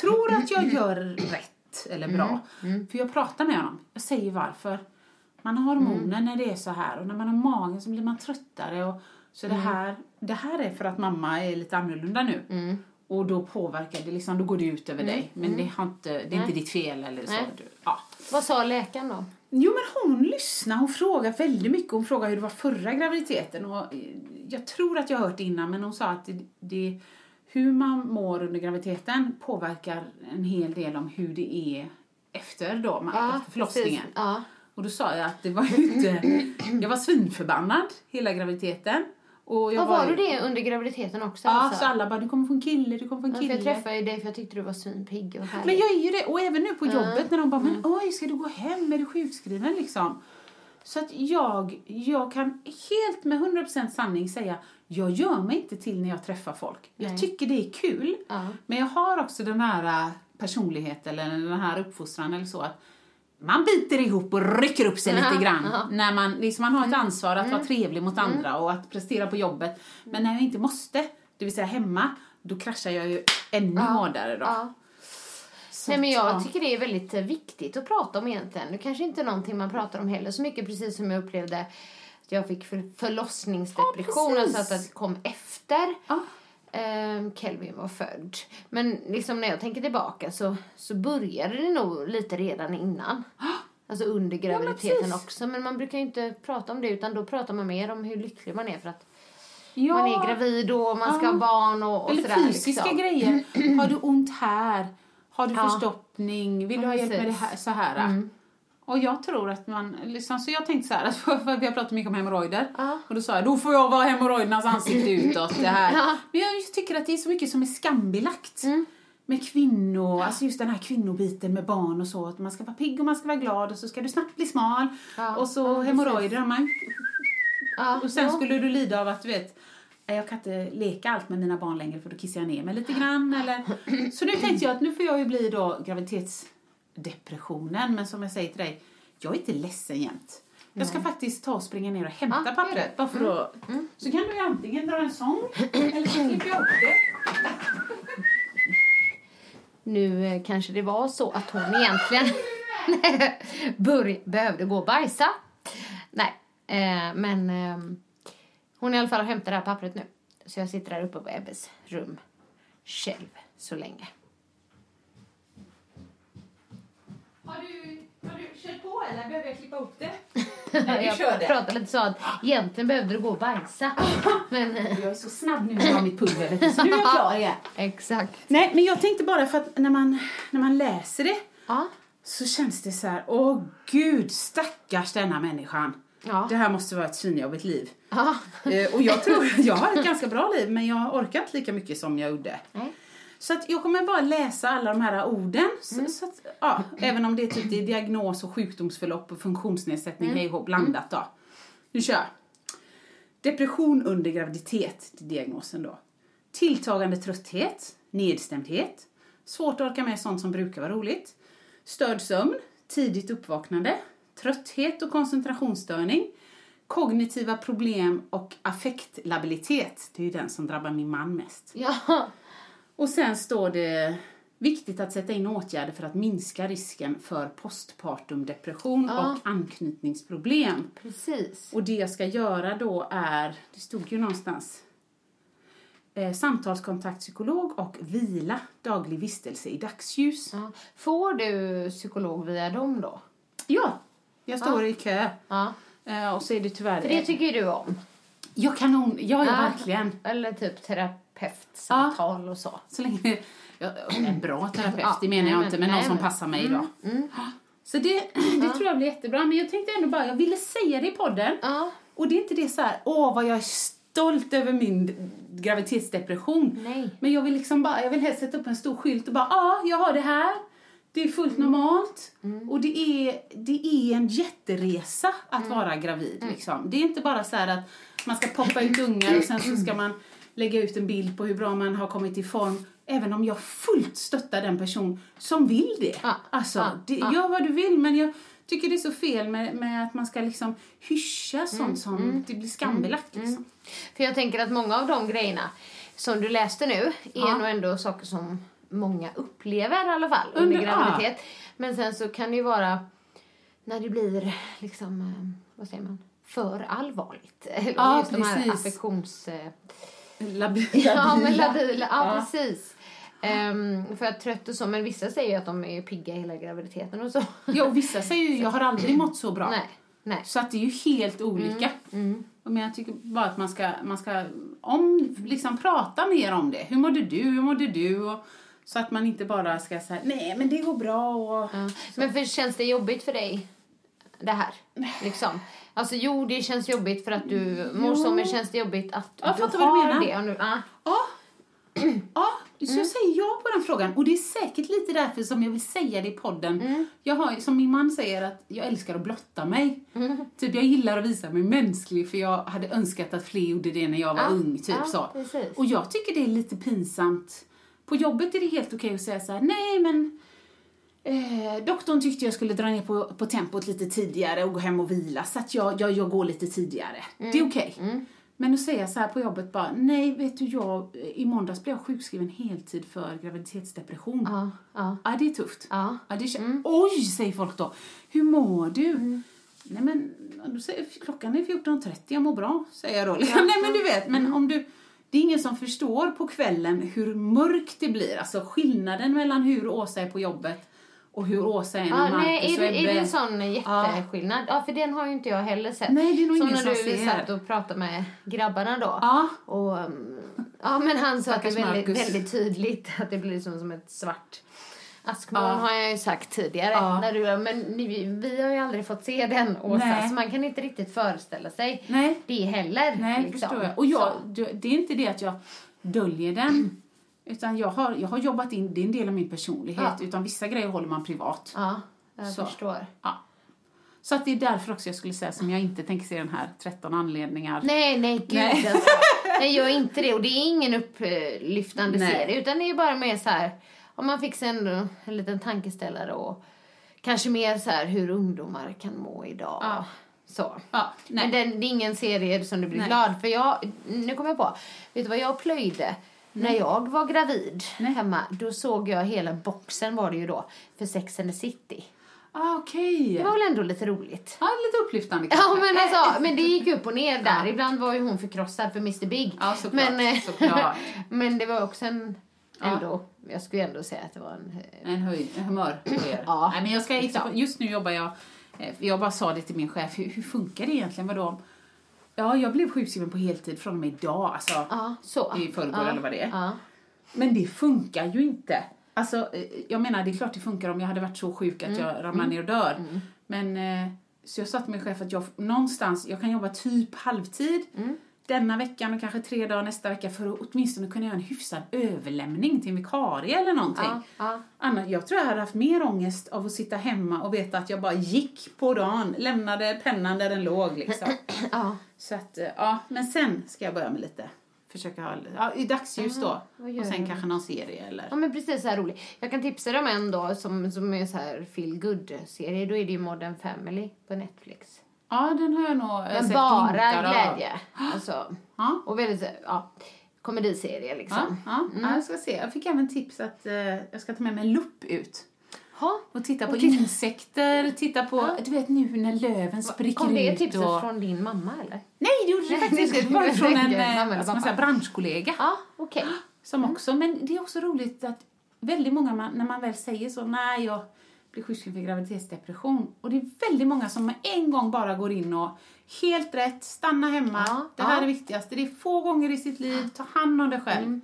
tror att jag gör rätt eller bra. Mm, För jag pratar med honom. Jag säger varför. Man har hormoner Mm. när det är så här och när man har magen så blir man tröttare. Och, så Mm. det, här, det här är för att mamma är lite annorlunda nu. Mm. Och då påverkar det, liksom, då går det ut över dig. Men det, har inte, det är inte ditt fel eller så. Nej. Du, ja. Vad sa läkaren då? Jo men hon lyssnar, hon frågar väldigt mycket. Hon frågar hur det var förra graviditeten. Och eh, jag tror att jag har hört det innan men hon sa att det, det, hur man mår under graviditeten påverkar en hel del om hur det är efter då, man, efter förlossningen. Ja. Och då sa jag att det var inte, jag var svinförbannad hela graviditeten. Och jag Vad var ju- du det under graviditeten också? Ja, alltså? så alla bara du kommer få en kille, du kommer få en Ja, kille. jag träffade ju dig för jag tyckte du var svinpigg och härlig. Men jag är ju det. Och även nu på jobbet när de bara, Mm. men oj, ska du gå hem? Är du sjukskriven liksom? Så att jag, jag kan helt med 100% sanning säga, jag gör mig inte till när jag träffar folk. Jag Nej. tycker det är kul. Ja. Men jag har också den här äh, personligheten eller den här uppfostran eller så att man biter ihop och rycker upp sig lite grann. aha. När man, liksom, man har Mm. ett ansvar att vara trevlig mot andra och att prestera på jobbet. Men när jag inte måste, det vill säga hemma, då kraschar jag ju ännu hårdare då. Ja. Så Nej, men jag ja. tycker det är väldigt eh, viktigt att prata om egentligen. Det kanske inte är någonting man pratar om heller så mycket precis som jag upplevde att jag fick för, förlossningsdepression, Ja, alltså att det kom efter Ja. Ehm, Kelvin var född. Men liksom när jag tänker tillbaka så, så började det nog lite redan innan. Alltså under graviditeten precis. också. Men man brukar ju inte prata om det utan då pratar man mer om hur lycklig man är för att Ja. man är gravid och man ska Ja. ha barn och, och Eller sådär. fysiska liksom. grejer. Har du ont här? Har du Ja. förstoppning? Vill du Ja, ha hjälp med det här? Så här. Och jag tror att man, liksom, så jag tänkte så här, att för vi har pratat mycket om hemorrojder. Ja. Och då sa jag, då får jag vara hemorrojdernas ansikte utåt. Det här. Men jag tycker att det är så mycket som är skambelagt. Mm. Med kvinnor, alltså just den här kvinnobiten med barn och så. Att man ska vara pigg och man ska vara glad och så ska du snabbt bli smal. Och så hemorrojder, har man Ja, och sen skulle du lida av att du vet, "Nej, jag kan inte leka allt med mina barn längre för då kissar jag ner mig lite grann. Eller... Så nu tänkte jag att nu får jag ju bli då graviditetsdepressionen. Men som jag säger till dig, jag är inte ledsen jämt. Jag ska faktiskt ta och springa ner och hämta Ja, pappret. Bara för att... Så kan du antingen dra en sång eller så klipper jag upp det. Nu eh, kanske det var så att hon egentligen behövde gå och bajsa. Nej, eh, men eh, hon i alla fall har hämtat det här pappret nu. Så jag sitter där uppe på Ebbes rum själv så länge. Har du, har du kört på eller behöver jag klippa upp det? jag kör det. pratade lite så att egentligen behövde du gå och bajsa. Men Jag är så snabb nu jag har mitt pulver. Så nu är jag klar igen. exakt. Nej, men jag tänkte bara för att när man, när man läser det Ja. så känns det så här, åh gud, stackars denna människan. Ja. Det här måste vara ett svinjobbigt liv. Ja. Eh, och jag tror, jag har ett ganska bra liv men jag orkar inte lika mycket som jag gjorde. Nej. Så att jag kommer bara läsa alla de här orden. Så, så att, ja, även om det är typ det är diagnos och sjukdomsförlopp och funktionsnedsättning hej och hå, blandat då. Nu kör jag. Depression under graviditet, det är diagnosen då. Tilltagande trötthet, nedstämdhet, svårt att orka med sånt som brukar vara roligt, störd sömn, tidigt uppvaknande, trötthet och koncentrationsstörning, kognitiva problem och affektlabilitet. Det är ju den som drabbar min man mest. Ja. Och sen står det viktigt att sätta in åtgärder för att minska risken för postpartumdepression Ja. och anknytningsproblem. Precis. Och det jag ska göra då är, det stod ju någonstans, eh, samtalskontakt psykolog och vila, daglig vistelse i dagsljus. Ja. Får du psykolog via dem då? Ja, jag står i kö. Ja. Eh, och så är det tyvärr... För det tycker ju du om. Jag kanon, ja, ja, verkligen. Eller typ terapeutsamtal och så. Så länge ja, en bra terapeut, Ja, det menar nej, jag inte, men någon nej, som men- Mm, passar mig då. Så det, det tror jag blir jättebra. Men jag tänkte ändå bara, jag ville säga det i podden. Ja. Och det är inte det så här, åh vad jag är stolt över min graviditetsdepression. Nej. Men jag vill liksom bara, jag vill helst sätta upp en stor skylt och bara, ja, jag har det här. Det är fullt normalt. Och det är, det är en jätteresa att vara gravid. Liksom. Det är inte bara så att man ska poppa ut ungar och sen så ska man lägga ut en bild på hur bra man har kommit i form. Även om jag fullt stöttar den person som vill det. Ja, Alltså, ja, det, ja. gör vad du vill men jag tycker det är så fel med, med att man ska liksom hyscha sånt som det blir skambelagt. Liksom. För jag tänker att många av de grejerna som du läste nu är Ja. nog ändå saker som många upplever i alla fall under, Under- graviditet. Men sen så kan det ju vara när det blir liksom, eh, vad säger man, för allvarligt. Ja, just de här precis. affektions... Labi- Ja, men labila. Ja, precis. Um, för att trött och så, men vissa säger ju att de är pigga hela graviditeten och så. Ja, och vissa säger ju jag har aldrig mått så bra. Nej, nej. Så att det är ju helt olika. Mm, Och Men jag tycker bara att man ska, man ska om, liksom prata mer om det. Hur mådde du? Hur mådde du? Och, så att man inte bara ska säga nej men det går bra och... Ja. Men för, känns det jobbigt för dig, det här? Liksom. Alltså jo, det känns jobbigt för att du mår så, men känns det jobbigt att Jag du du har menar. det? Nu, ah. Ja. Ja, så Mm. jag säger ja på den frågan. Och det är säkert lite därför som jag vill säga det i podden. Mm. Jag har, som min man säger, att jag älskar att blotta mig. Mm. Typ jag gillar att visa mig mänsklig för jag hade önskat att fler gjorde det när jag var Ja, ung. Typ ja, så. precis. Och jag tycker det är lite pinsamt. På jobbet är det helt okej att säga så här: nej men Eh, doktorn tyckte jag skulle dra ner på, på tempot lite tidigare och gå hem och vila så att jag, jag, jag går lite tidigare. Mm. Det är okej. Men att säga så här på jobbet bara, nej vet du jag, i måndags blev jag sjukskriven heltid för graviditetsdepression. Ja, ja. Ja, det är tufft. Ja. Mm. Ja, det kän- Oj, säger folk då. Hur mår du? Nej men, då säger, klockan är 14.30, jag mår bra, säger jag då. Nej men du vet, Mm. men om du, det är ingen som förstår på kvällen hur mörkt det blir. Alltså skillnaden mellan hur Åsa är på jobbet och hur Åsa är när Ja, Marcus nej, är, det, är Ebbe- det en sån jätteskillnad? Ja. för den har ju inte jag heller sett. Nej, det är nog som när du ser. satt och pratade med grabbarna då. Ja. Och, um, ja, men han sa att det är väldigt, väldigt tydligt att det blir som, som ett svart askmoln har jag ju sagt tidigare. När du, men ni, vi har ju aldrig fått se den Åsa, Nej. så man kan inte riktigt föreställa sig Nej. det heller. Nej, liksom. jag. Och jag, det är inte det att jag döljer den. Utan jag har, jag har jobbat in, det är en del av min personlighet. Ja. Utan vissa grejer håller man privat. Ja, jag Så. förstår. Ja. Så att det är därför också jag skulle säga som jag inte tänker se den här 13 anledningar. Nej, nej, gud Nej. alltså. Nej, gör inte det. Och det är ingen upplyftande Nej. serie, utan det är bara mer så här, om man fick sig ändå en liten tankeställare och kanske mer så här hur ungdomar kan må idag. Ja. Så. Ja, nej. Men den, det är ingen serie som du blir Nej. glad för. Jag, nu kommer jag på, vet du vad jag plöjde? När jag var gravid hemma, då såg jag hela boxen var det ju då, för Sex and the City. Ah, Okej. Det var väl ändå lite roligt? Ja, lite upplyftande Ja, kanske. men alltså, men det gick upp och ner där. Ja. Ibland var ju hon förkrossad för Mr Big. Ja, såklart, men, eh, såklart. men det var också en, Ja. ändå, jag skulle ändå säga att det var en... eh, En höjd, en humör. Ja, Nej, men jag ska just nu jobbar jag, eh, jag bara sa det till min chef, hur, hur funkar det egentligen? Vadå? Ja, jag blev sjukskriven på heltid från och med idag. Alltså, Ja, så. I förrgår ja. eller vad det är. Ja. Men det funkar ju inte. Alltså, eh, jag menar, det är klart det funkar om jag hade varit så sjuk att Mm. jag ramlar ner och dör. Men, eh, så jag sa till min chef att jag någonstans, jag kan jobba typ halvtid Mm. Denna veckan och kanske tre dagar nästa vecka för att åtminstone kunna göra en hyfsad överlämning till en vikarie eller någonting. Ja, ja. Annars, jag tror jag hade haft mer ångest av att sitta hemma och veta att jag bara gick på dagen, lämnade pennan där den låg liksom. Ja. Så att, eh, ja, men sen ska jag börja med lite, försöka ha, ja, i dagsljus då. gör Och sen du? kanske någon serie eller. ja, men precis så här roligt. Jag kan tipsa dig om en då som, som är så här feel good serie Då är det ju Modern Family på Netflix. Ja, den har jag nog eh, Men sett bara av. glädje. Alltså, Ja. och väldigt, ja, komediserie Ja, liksom. ja, ja, jag ska se. Jag fick även tips att eh, jag ska ta med mig en lupp ut. Ha. Och titta på Och titta- insekter, titta på, du vet nu när löven spricker Kom det ut tipset och... från din mamma eller? Nej, det gjorde det faktiskt inte. Det var från en eh, mamma säga, branschkollega. Ja, okej. Som också, men det är också roligt att väldigt många, man, när man väl säger så, nej jag blir sjukskriven för graviditetsdepression. Och det är väldigt många som med en gång bara går in och helt rätt, stanna hemma. Ja, det här ja. är det viktigaste. Det är få gånger i sitt liv, ta hand om dig själv.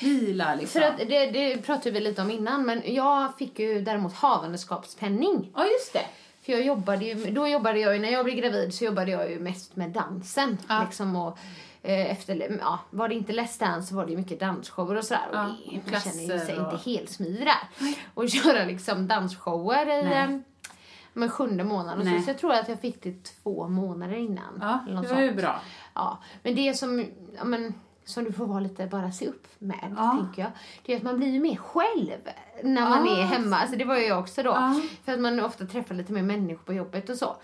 Vila liksom. För att det, det pratade vi lite om innan, men jag fick ju däremot havandeskapspenning. Ja, just det. För jag jobbade ju, då jobbade jag ju, när jag blev gravid så jobbade jag ju mest med dansen. Ja. Liksom och, efter, ja, var det inte Let's Dance så var det ju mycket dansshower och sådär. Ja, och det, man känner ju sig och- inte helt smidig där. Och köra liksom dansshower i Nej. eh, men sjunde månaden Nej. så. Jag tror att jag fick det två månader innan. Ja, det var ju bra. Ja, men det som, ja men som du får vara lite, bara se upp med, Ja. tänker jag. Det är att man blir ju mer själv när man Ja. är hemma. Alltså det var ju jag också då. Ja. För att man ofta träffar lite mer människor på jobbet och så.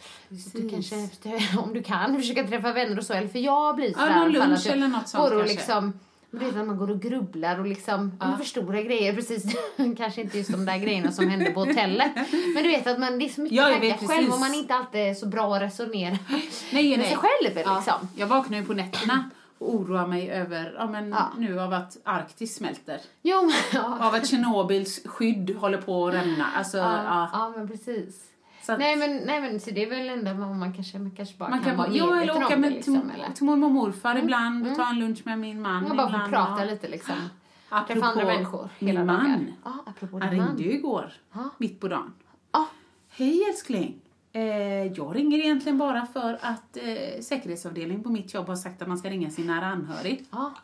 Så du kanske, om du kan, försöka träffa vänner och så. Eller för jag blir Ja, någon alla fall lunch jag eller något sånt kanske. liksom du vet att man går och grubblar och liksom Ja. ja. förstorar grejer precis. Kanske inte just de där grejerna som hände på hotellet. Men du vet att man, det är så mycket Ja, tankar själv och man inte alltid är så bra att resonera Nej, med nej. sig själv Ja, liksom. jag vaknar ju på nätterna och oroar mig över, ja men Ja. nu av att Arktis smälter. Jo, men- ja. Av att Tjernobyls skydd håller på att rämna. Alltså, Ja, ja. ja, men precis. Att Nej men, nej men så det är väl ändå vad man kanske, man kanske bara man kan vara bara, ja, eller åka det med liksom. till, mormor och morfar ibland, ta en lunch med min man Man bara får prata lite liksom. Apropå Träffa andra människor hela min man. dagar. Ja, apropå Han din man. ringde ju igår, Ja. mitt på dagen. Ja. Hej älskling. Eh, jag ringer egentligen bara för att eh, säkerhetsavdelningen på mitt jobb har sagt att man ska ringa sin nära anhörig. Ja.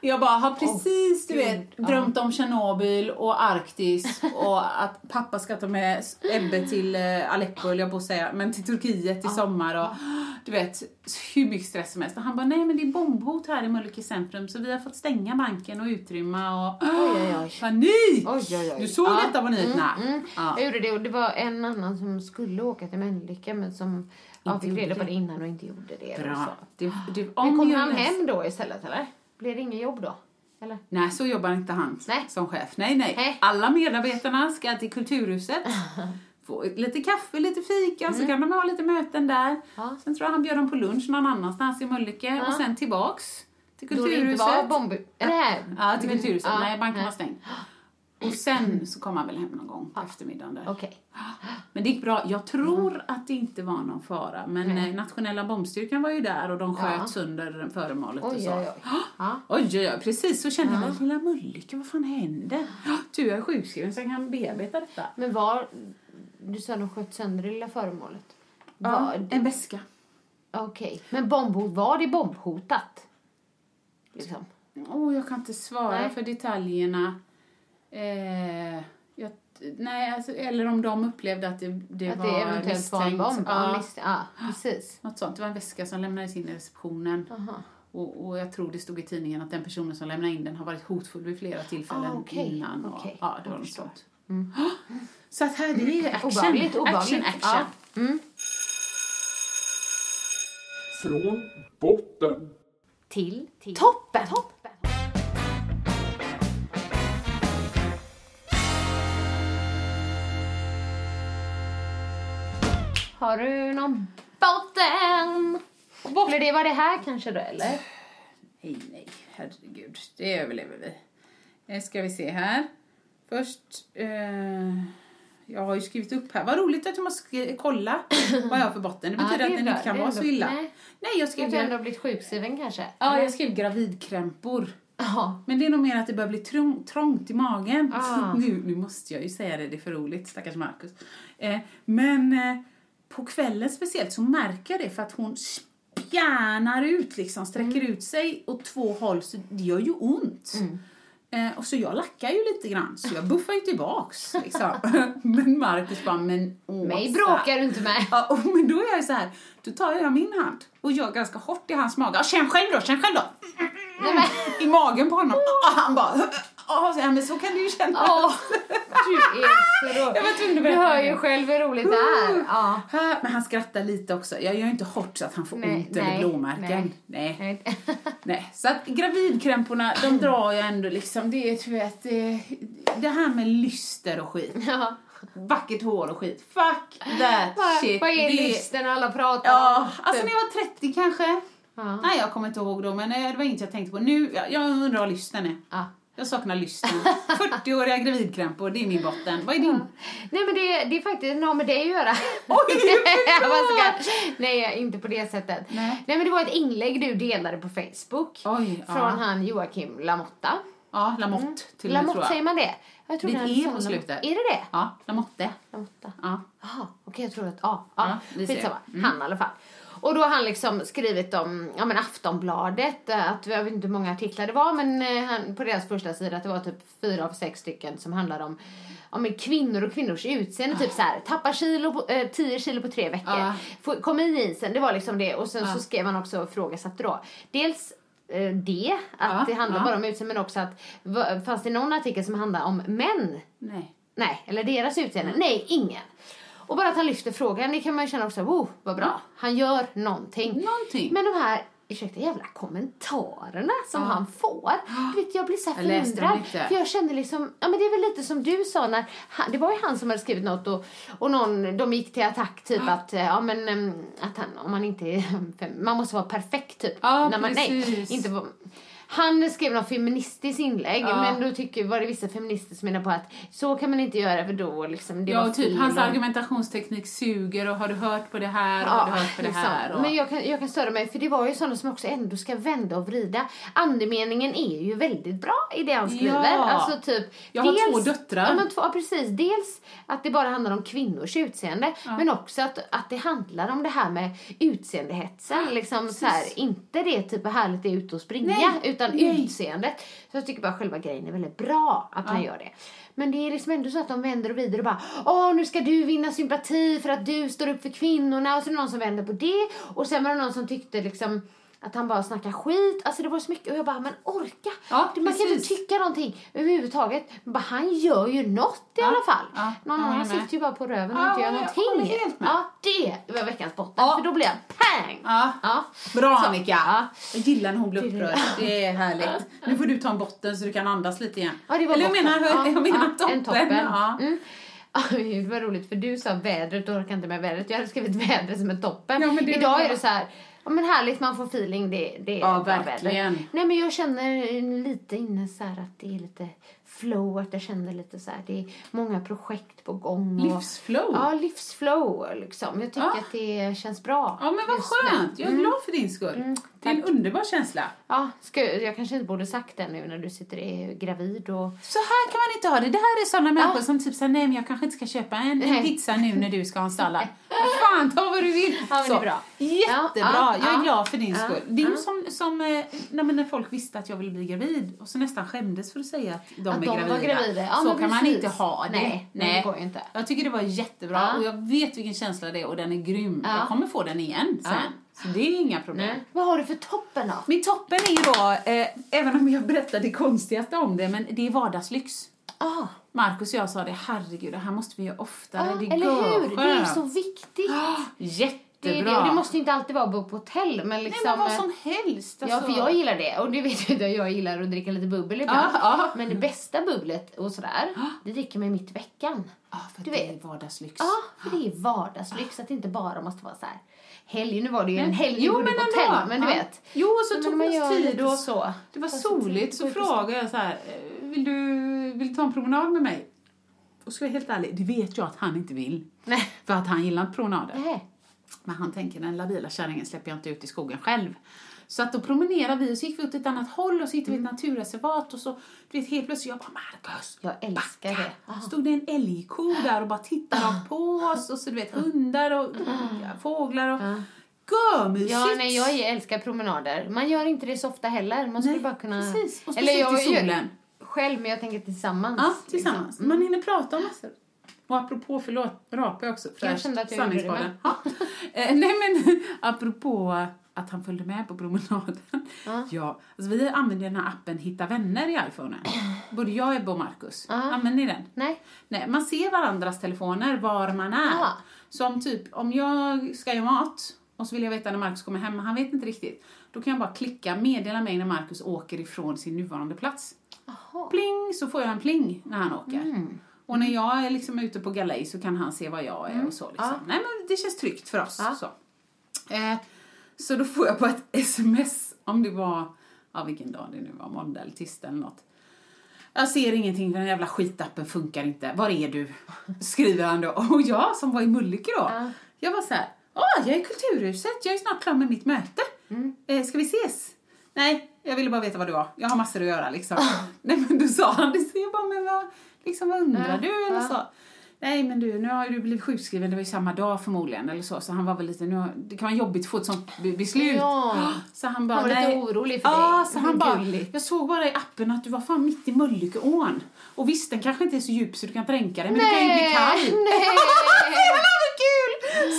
Jag bara har precis, du Gud, vet, drömt om Tjernobyl och Arktis och att pappa ska ta med Ebbe till eh, Aleppo, jag på säga, men till Turkiet i sommar och du vet, hur mycket stress som helst. Och han bara, nej men det är bombhot här i Mölnlycke centrum så vi har fått stänga banken och utrymma och Oj, oj, oj. panik! Oj, oj, oj. Du såg Ja. detta på nyheterna? Mm. Ja. Jag gjorde det och det var en annan som skulle åka till Mölnlycke men som Inte fick reda på det. innan och inte gjorde det. Bra. Det, det, Men om kom han läs- hem då istället eller? Blev det inget jobb då? Eller? Nej, så jobbar inte han Nej. som chef. Nej, nej, Nej. Alla medarbetarna ska till Kulturhuset. Få lite kaffe, lite fika, så kan de ha lite möten där. Mm. Ja. Sen tror jag han bjöd dem på lunch någon annanstans i Mölnlycke Ja. och sen tillbaks till Då det inte Kulturhuset. var bomb... Här? Ja, till Men- Kulturhuset. ja, nej, banken nej. var stängd. Och sen så kom han väl hem någon gång på eftermiddagen där. Okej. Men det gick bra. Jag tror att det inte var någon fara. Men Nej. eh, nationella bombstyrkan var ju där och de sköt Ja. sönder föremålet och Oj, så. oj, oj. Ja. Oj, precis så kände jag mig. Lilla Mölnlycke, vad fan händer? Tur jag är sjukskriven så jag kan bearbeta detta. Men var... Du sa de sköt sönder det lilla föremålet. Ja, Var, en väska. Okej. Men bombhot, var det bombhotat? Liksom. Åh, jag kan inte svara Nej. för detaljerna. Eh, jag, nej, alltså, eller om de upplevde att det, det att var det eventuellt var en misstänkt. bomb? Ja, Ja, ja precis. något sånt. Det var en väska som lämnades in i receptionen. Aha. Och, och jag tror det stod i tidningen att den personen som lämnade in den har varit hotfull vid flera tillfällen Ah, okej, innan. Och, okej. Ja, det var något sånt. Så att här, det är action. Obehagligt, obehagligt. Action, action. Ja. Mm. Från botten. Till, till toppen. toppen. Har du någon botten? Eller det var det här kanske då, eller? Nej, nej, herregud. Det överlever vi. Eh, ska vi se här. Först, eh, jag har ju skrivit upp här. Vad roligt att du måste kolla vad jag har för botten. Det Ja, betyder det är att den inte kan Det vara så illa. nej. Nej, jag skrev, du ändå blivit sjukskriven kanske? ja, jag skrev gravidkrämpor. Ja. Men det är nog mer att det börjar bli trång, trångt i magen. Ah. Nu, nu måste jag ju säga det, det är för roligt, stackars Markus. Eh, men eh, på kvällen speciellt så märker jag det för att hon spjärnar ut liksom, sträcker Mm. ut sig åt två håll så det gör ju ont. Eh, och så jag lackar ju lite grann, så jag buffar ju tillbaks. Liksom. men Markus bara, men Åsa. Mig bråkar du inte med. Ja, och, men då är jag så här, då tar jag min hand och gör ganska hårt i hans mage. Känn själv då, känn själv då! Nej, men, I magen på honom. Och han bara, ja men så kan du ju känna. åh, du är så rolig. Jag var tvungen att Du hör ju själv hur roligt det är. Ja. Men han skrattar lite också. Jag gör inte hårt så att han får Nej, ont eller nej, blåmärken. Nej. Nej. nej. Så att gravidkrämporna, de drar jag ändå liksom. Det är, vet, det, det här med lyster och skit. Ja. Vackert hår och skit. Fuck that Vad, shit. vad är Det- lysten alla pratar Ja, om? alltså Typ. när jag var 30 kanske. Ja. Nej, jag kommer inte ihåg då, men eh, det var inget jag tänkte på. Nu, jag, jag undrar vad lysten är. Ja. Jag saknar lysten. 40-åriga gravidkrämpor, det är min botten. Vad är din? Nej men det, det är faktiskt något med det att göra. Oj, ska, nej, inte på det sättet. Nej. men det var ett inlägg du delade på Facebook. Oj, från ja. han Joakim Lamotta. Ja, Lamotte till och med tror Lamotte, jag. säger man det? Jag tror Det är E på Lamotte. slutet. Är det det? Ja, Lamotte. Lamotta. Ja. Jaha, okej jag tror att, ja, Ja, ja, skitsamma. Mm. Han i alla fall. Och då har han liksom skrivit om, ja men Aftonbladet, eh, att jag vet inte hur många artiklar det var men eh, han, på deras första sida att det var typ fyra av sex stycken som handlade om Ja, men kvinnor och kvinnors utseende, typ så här, tappa kilo på, eh, 10 kilo på tre veckor. Ja. Få, kom in i isen, det var liksom det. Och sen Ja. så skrev han också och ifrågasatte då. Dels eh, det, att det handlar bara om utseende, men också att va- fanns det någon artikel som handlar om män? Nej. Nej, eller deras utseende? Nej, ingen. Och bara att han lyfter frågan, det kan man ju känna också, oh, vad bra. Han gör någonting. Någonting. Men de här, ursäkta, jävla kommentarerna som han får. Vet, jag blir så här förundrad. inte. För jag kände liksom, ja men det är väl lite som du sa när, han, det var ju han som hade skrivit något och, och någon, de gick till attack typ att, eh, ja men em, att han, om man inte man måste vara perfekt typ. Ja, när man, nej, precis. inte vara, han skrev något feministiskt inlägg Ja. men då tycker, var det vissa feminister som menar på att så kan man inte göra för då liksom, det Ja, var typ hans argumentationsteknik suger och har du hört på det här och har du hört på det liksom. här. Och... Men jag kan, jag kan störa mig, för det var ju sådana som också ändå ska vända och vrida. Andemeningen är ju väldigt bra i det han skriver. Ja. Alltså typ, Jag har två döttrar. Ja, men två, ja, precis. Dels att det bara handlar om kvinnors utseende, men också att, att det handlar om det här med utseendehetsen. Liksom, så här, inte det typ härligt det är ute och springa, Nej, utan nej. utseendet. Så jag tycker bara själva grejen är väldigt bra att han gör det. Men det är liksom ändå så att de vänder och vrider och bara Åh, nu ska du vinna sympati för att du står upp för kvinnorna. Och så är det någon som vänder på det. Och sen var det någon som tyckte liksom att han bara snackar skit. Alltså det var så mycket. Och jag bara, men orka! Ja, man kan inte precis. tycka någonting överhuvudtaget. Men bara, han gör ju något i alla fall. ja, någon jag annan sitter ju bara på röven och Ja, inte gör jag någonting. Ja, det var veckans botten. Ja. För då blir jag pang! Ja. Ja. Bra Så, Annika! ja. Jag gillar när hon blir upprörd. Det är härligt. Nu får du ta en botten så du kan andas lite igen. Ja, det var Eller jag botten. menar, Ja, jag menar ja, toppen. En toppen. Ja. Mm. Ja, Det var roligt för du sa vädret och orkar inte med vädret. Jag hade skrivit vädret som en toppen. Ja, Idag är det så här, ja men härligt man får feeling, det, det är Ja, verkligen. Nej men jag känner lite inne så att det är lite flow, att jag känner lite så här, det är många projekt på gång. Och, Livsflow. Ja, livsflow liksom. Jag tycker Ja. att det känns bra. Ja men vad just nu. skönt, jag är glad för din skull. Det är en underbar känsla. Ja, ska, jag kanske inte borde sagt det nu när du sitter är gravid och... Så här kan man inte ha det. Det här är sådana människor som typ säger nej men jag kanske inte ska köpa en, en pizza nu när du ska ha en sallad. Fan, ta vad du vill. Ja, är bra. Jättebra, Ja, ja, jag är ja. glad för din Ja, skull. Det är ju ja. som, som eh, nej, men när folk visste att jag ville bli gravid och så nästan skämdes för att säga att de Att är de var gravida. gravida. Ja, så kan man precis. inte ha det. Nej, nej, det går inte. Jag tycker det var jättebra Ja. och jag vet vilken känsla det är och den är grym. Ja. Jag kommer få den igen sen. Så det är inga problem. Nej. Vad har du för toppen då? Min toppen är ju då, eh, även om jag berättar det konstigaste om det, men det är vardagslyx. Ah, Markus och jag sa det, herregud, det här måste vi göra oftare. ah, det eller hur? Det är så viktigt. Det, är Jättebra. det, och det måste inte alltid vara att bo på hotell, men Nej, liksom... men vad eh, som helst. Ja, alltså. för jag gillar det. Och du vet ju att jag gillar att dricka lite bubbel ibland. Ja, ja. Men det bästa bubblet och sådär, det dricker man mitt i veckan. Ja, för Du det vet. är vardagslyx. Ja, för det är vardagslyx. Att det inte bara måste vara så här helg. Nu var det ju en Men- helg jo, jo, på men hotell, men du Ja. vet. Jo, och så Men tog man vi oss tid och så. det var soligt så frågade jag så här, eh, vill du, vill du ta en promenad med mig? Och ska jag helt ärlig, det vet jag att han inte vill. Nej. För att han gillar inte promenader. Nej. Men han tänker, den labila kärringen släpper jag inte ut i skogen själv. Så att då promenerade vi och så gick vi till ett annat håll och så hittade vi ett naturreservat och så, du vet helt plötsligt jag bara Marcus, Jag älskar det. Aha. Stod det en älgko där och bara tittade rakt på oss och så du vet hundar och ja, fåglar och görmysigt. Ja, nej, jag älskar promenader. Man gör inte det så ofta heller. Man skulle Nej, bara kunna... precis. Och Eller jag i gör solen. själv, men jag tänker tillsammans. Ja, tillsammans. liksom. Man hinner prata om massor. Och apropå, förlåt, rapar jag också. Jag kände att jag gjorde det. Ja. Eh, Nej men, apropå att han följde med på promenaden. Ja. alltså vi använder den här appen Hitta vänner i iPhonen. Både jag, Ebba och Marcus. Använder ni den? Nej. Nej, man ser varandras telefoner var man är. Ja. Som typ, om jag ska göra mat och så vill jag veta när Marcus kommer hem, han vet inte riktigt. Då kan jag bara klicka, meddela mig när Marcus åker ifrån sin nuvarande plats. Pling, så får jag en pling när han åker. Mm. Och när jag är liksom ute på galej så kan han se var jag är och så. Liksom. Ja. Nej men det känns tryggt för oss. Ja. Så. Eh, så då får jag på ett sms, om det var, ja vilken dag det nu var, måndag eller tisdag eller något. Jag ser ingenting, den jävla skitappen funkar inte. Var är du? Skriver han då. Och jag som var i Mölnlycke då, jag var så här, åh jag är i Kulturhuset, jag är snart klar med mitt möte. Eh, ska vi ses? Nej, jag ville bara veta vad det var. Jag har massor att göra liksom. Nej men då sa han det, så jag bara, men vad, liksom, vad undrar Ja, du? Eller ja. så. Nej men du, nu har ju du blivit sjukskriven, det var ju samma dag förmodligen eller så. Så han var väl lite, nu, det kan vara jobbigt att få ett sånt be- beslut. Ja. Så han bara, Han var lite nej. orolig för ja, dig. så han bara, jag såg bara i appen att du var fan mitt i Mölnlyckeån. Och visst, den kanske inte är så djup så du kan dränka dig, men du kan ju bli kall. Nej!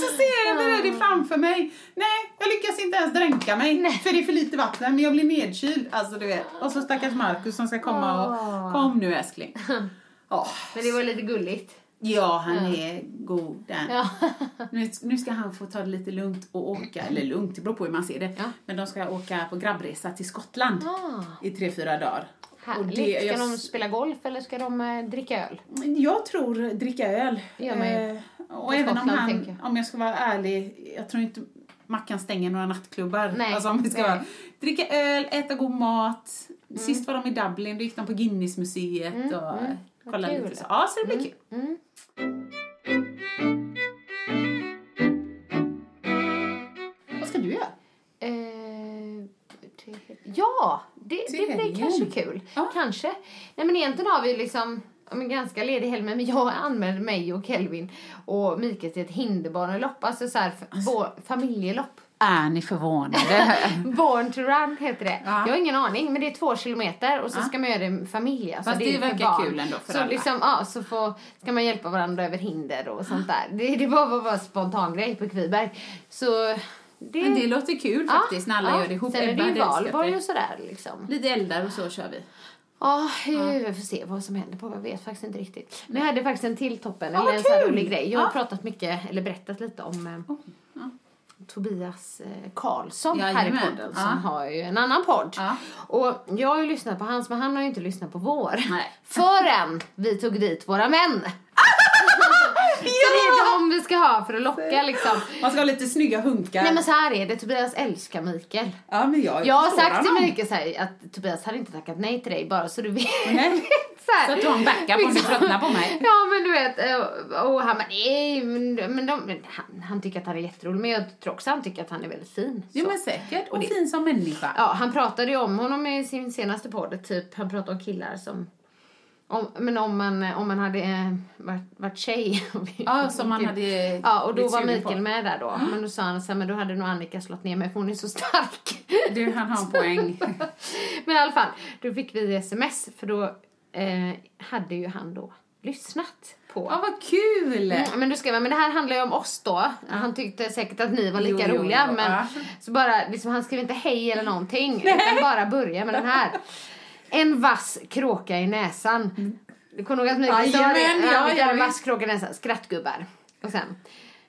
Så ser jag det framför mig. Nej, jag lyckas inte ens dränka mig. För det är för lite vatten, men jag blir nedkyld. Alltså du vet. Och så stackars Markus som ska komma och... Kom nu älskling. Åh. Men det var lite gulligt. Ja, han är god den. Ja. Nu, nu ska han få ta det lite lugnt och åka, eller lugnt, det beror på hur man ser det. Ja. Men de ska åka på grabbresa till Skottland Ah. i tre, fyra dagar. Härligt. det- Ska jag- de spela golf eller ska de eh, dricka öl? Jag tror dricka öl. Man ju. Eh, och även om Skottland, han, tänker jag. om jag ska vara ärlig, jag tror inte Mackan stänger några nattklubbar. Nej, alltså om vi ska vara, dricka öl, äta god mat. Mm. Sist var de i Dublin, då gick de på Guinnessmuseet och kollade kul. lite så. Ja, så det blir kul. Mm. Vad ska du göra? Eh, till- ja, det, Till det blir helgen. kanske kul. Ja. Kanske. Nej men egentligen har vi liksom men ganska ledig helg, men jag anmälde mig och Kelvin och Mikael till ett hinderbanelopp, alltså så här, vår familjelopp. Är ni förvånade? Born to run heter det. Ja. Jag har ingen aning, men det är två kilometer och så ska man göra det med familj. Alltså Fast det är för verkar barn. kul ändå för så alla. Liksom, ja, så får, ska man hjälpa varandra över hinder och sånt där. Det, det var bara en spontan grej på Kviberg. Så det, Men det låter kul faktiskt när alla gör det ihop. Sen är det ju valborg det. och sådär liksom. Lite eldar och så kör vi. Ja, vi får se vad som händer på. Jag vet faktiskt inte riktigt. Men jag hade faktiskt en till toppen, eller en sån rolig grej. Jag har pratat mycket, eller berättat lite om eh, Tobias eh, Karlsson här i podden Ja. som har ju en annan podd. Ja. Och jag har ju lyssnat på hans men han har ju inte lyssnat på vår. Nej. Förrän vi tog dit våra män. Så det är de vi ska ha för att locka liksom. Man ska ha lite snygga hunkar. Nej men så här är det, Tobias älskar Mikael. ja, men jag, Jag har sagt till. Mikael så här, att Tobias hade inte tackat nej till dig bara så du vet. Nej. så. Så att du har en backup om du tröttnar på mig. Ja men du vet, eh, och han bara nej men, men, de, han, han tycker att han är jätterolig men jag tror också att han tycker att han är väldigt fin. Jo så. men säkert. Och, Och det- fin som människa. Ja, han pratade ju om honom i sin senaste podd, typ, han pratade om killar som om, men om man, om man hade eh, varit, varit tjej. Ja, som man hade Ja, och då var Mikael med där då. Men då sa han så här, men då hade nog Annika slått ner mig för hon är så stark. Du, han har en poäng. men i alla fall, då fick vi sms för då eh, hade ju han då lyssnat på Ja, vad kul! Mm, men du skrev men det här handlar ju om oss då. Han tyckte säkert att ni var lika Jo, jo, roliga. jo, men ja. så bara, liksom, han skrev inte hej eller någonting. utan bara börja med den här. En vass kråka i näsan. Du kommer ihåg att det? Jajamän, ja, Ja, ja, en vass kråka i näsan. Skrattgubbar. Och sen.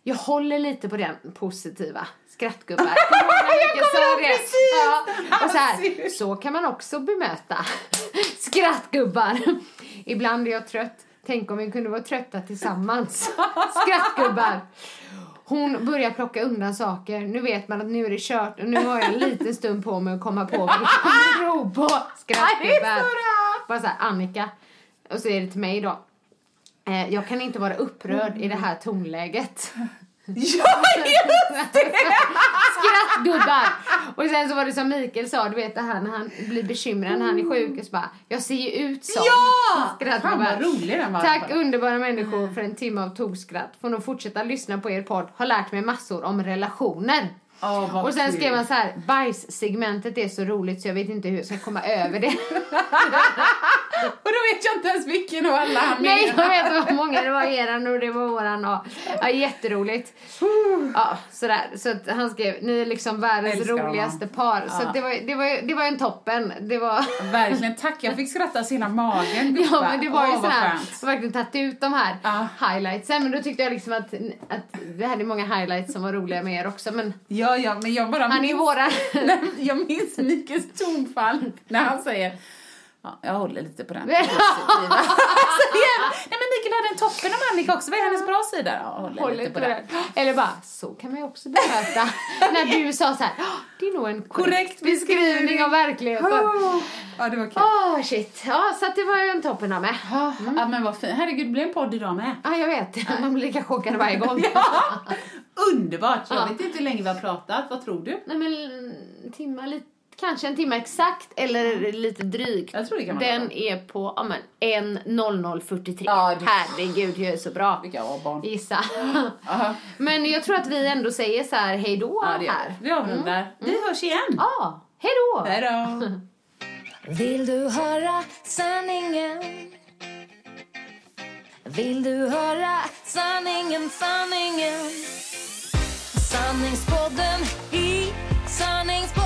Jag håller lite på den positiva. Skrattgubbar. jag kommer ihåg precis. Ja. Och så här, så kan man också bemöta skrattgubbar. Ibland är jag trött. Tänk om vi kunde vara trötta tillsammans. Skrattgubbar. Hon börjar plocka undan saker. Nu vet man att nu är det kört. Och nu har jag en liten stund på mig att komma på vad det kan bero på. Skrattgubbar. Bara så här, Annika. Och så är det till mig då. Eh, jag kan inte vara upprörd i det här tonläget. Ja, just det! Skrattgubbar! Och sen så var det som Mikael sa, du vet det här när han blir bekymrad när han är sjuk och så bara, jag ser ju ut som Ja! Skrattgubbar. Fan, vad rolig den var. Tack underbara människor för en timme av togskratt. Får nog fortsätta lyssna på er podd. Har lärt mig massor om relationer. Vad och sen kul. skrev han så här, bajssegmentet är så roligt så jag vet inte hur jag ska komma över det. Och då vet jag inte ens vilken av alla han Nej, jag menar. vet var många. Det var eran och det var våran. Och, ja, jätteroligt. Ja, sådär. Så att han skrev, ni är liksom världens roligaste par. Så Ja. att det, var, det, var, det var en toppen. Det var... Verkligen, tack. Jag fick skratta så hela magen. Ja men det var ju sådär, jag har verkligen tagit ut de här Ja. highlightsen men då tyckte jag liksom att, att vi hade många highlights som var roliga med er också men Ja, ja, men jag bara han är ju minns, våra... Nej, jag minns Mikaels tonfall när han säger Ja, jag håller lite på den positiva. Nej men Mikael hade en toppen om Annika också. Vad är hennes bra sida? Ja, håller, Håller lite på på den. den. Eller bara, så kan man ju också bemöta. När du sa så här, "Ah, det är nog en korrekt, Korrekt beskrivning beskrivning." av verkligheten. Ja, det var kul. Åh shit, ja så det var ju en toppen av med. Ja, ja, men vad fint. Herregud, det blev en podd idag med. Ja jag vet, man blir lika chockad varje gång. Ja, underbart. Jag Ja. vet inte hur länge vi har pratat. Vad tror du? Nej men en timme, lite, kanske en timme exakt eller lite drygt. Jag tror det kan vara Den bra. är på, ja men 1.0043. Ja, det- Herregud, jag är så bra. Vilka ja, barn. Gissa. Aha. men jag tror att vi ändå säger så här hej då Ja, det här. vi. Avrundar. Vi hörs igen. Ja, hej då! Hej då. Vill du höra sanningen? Vill du höra sanningen, sanningen? Sanningspodden i Sanningspodden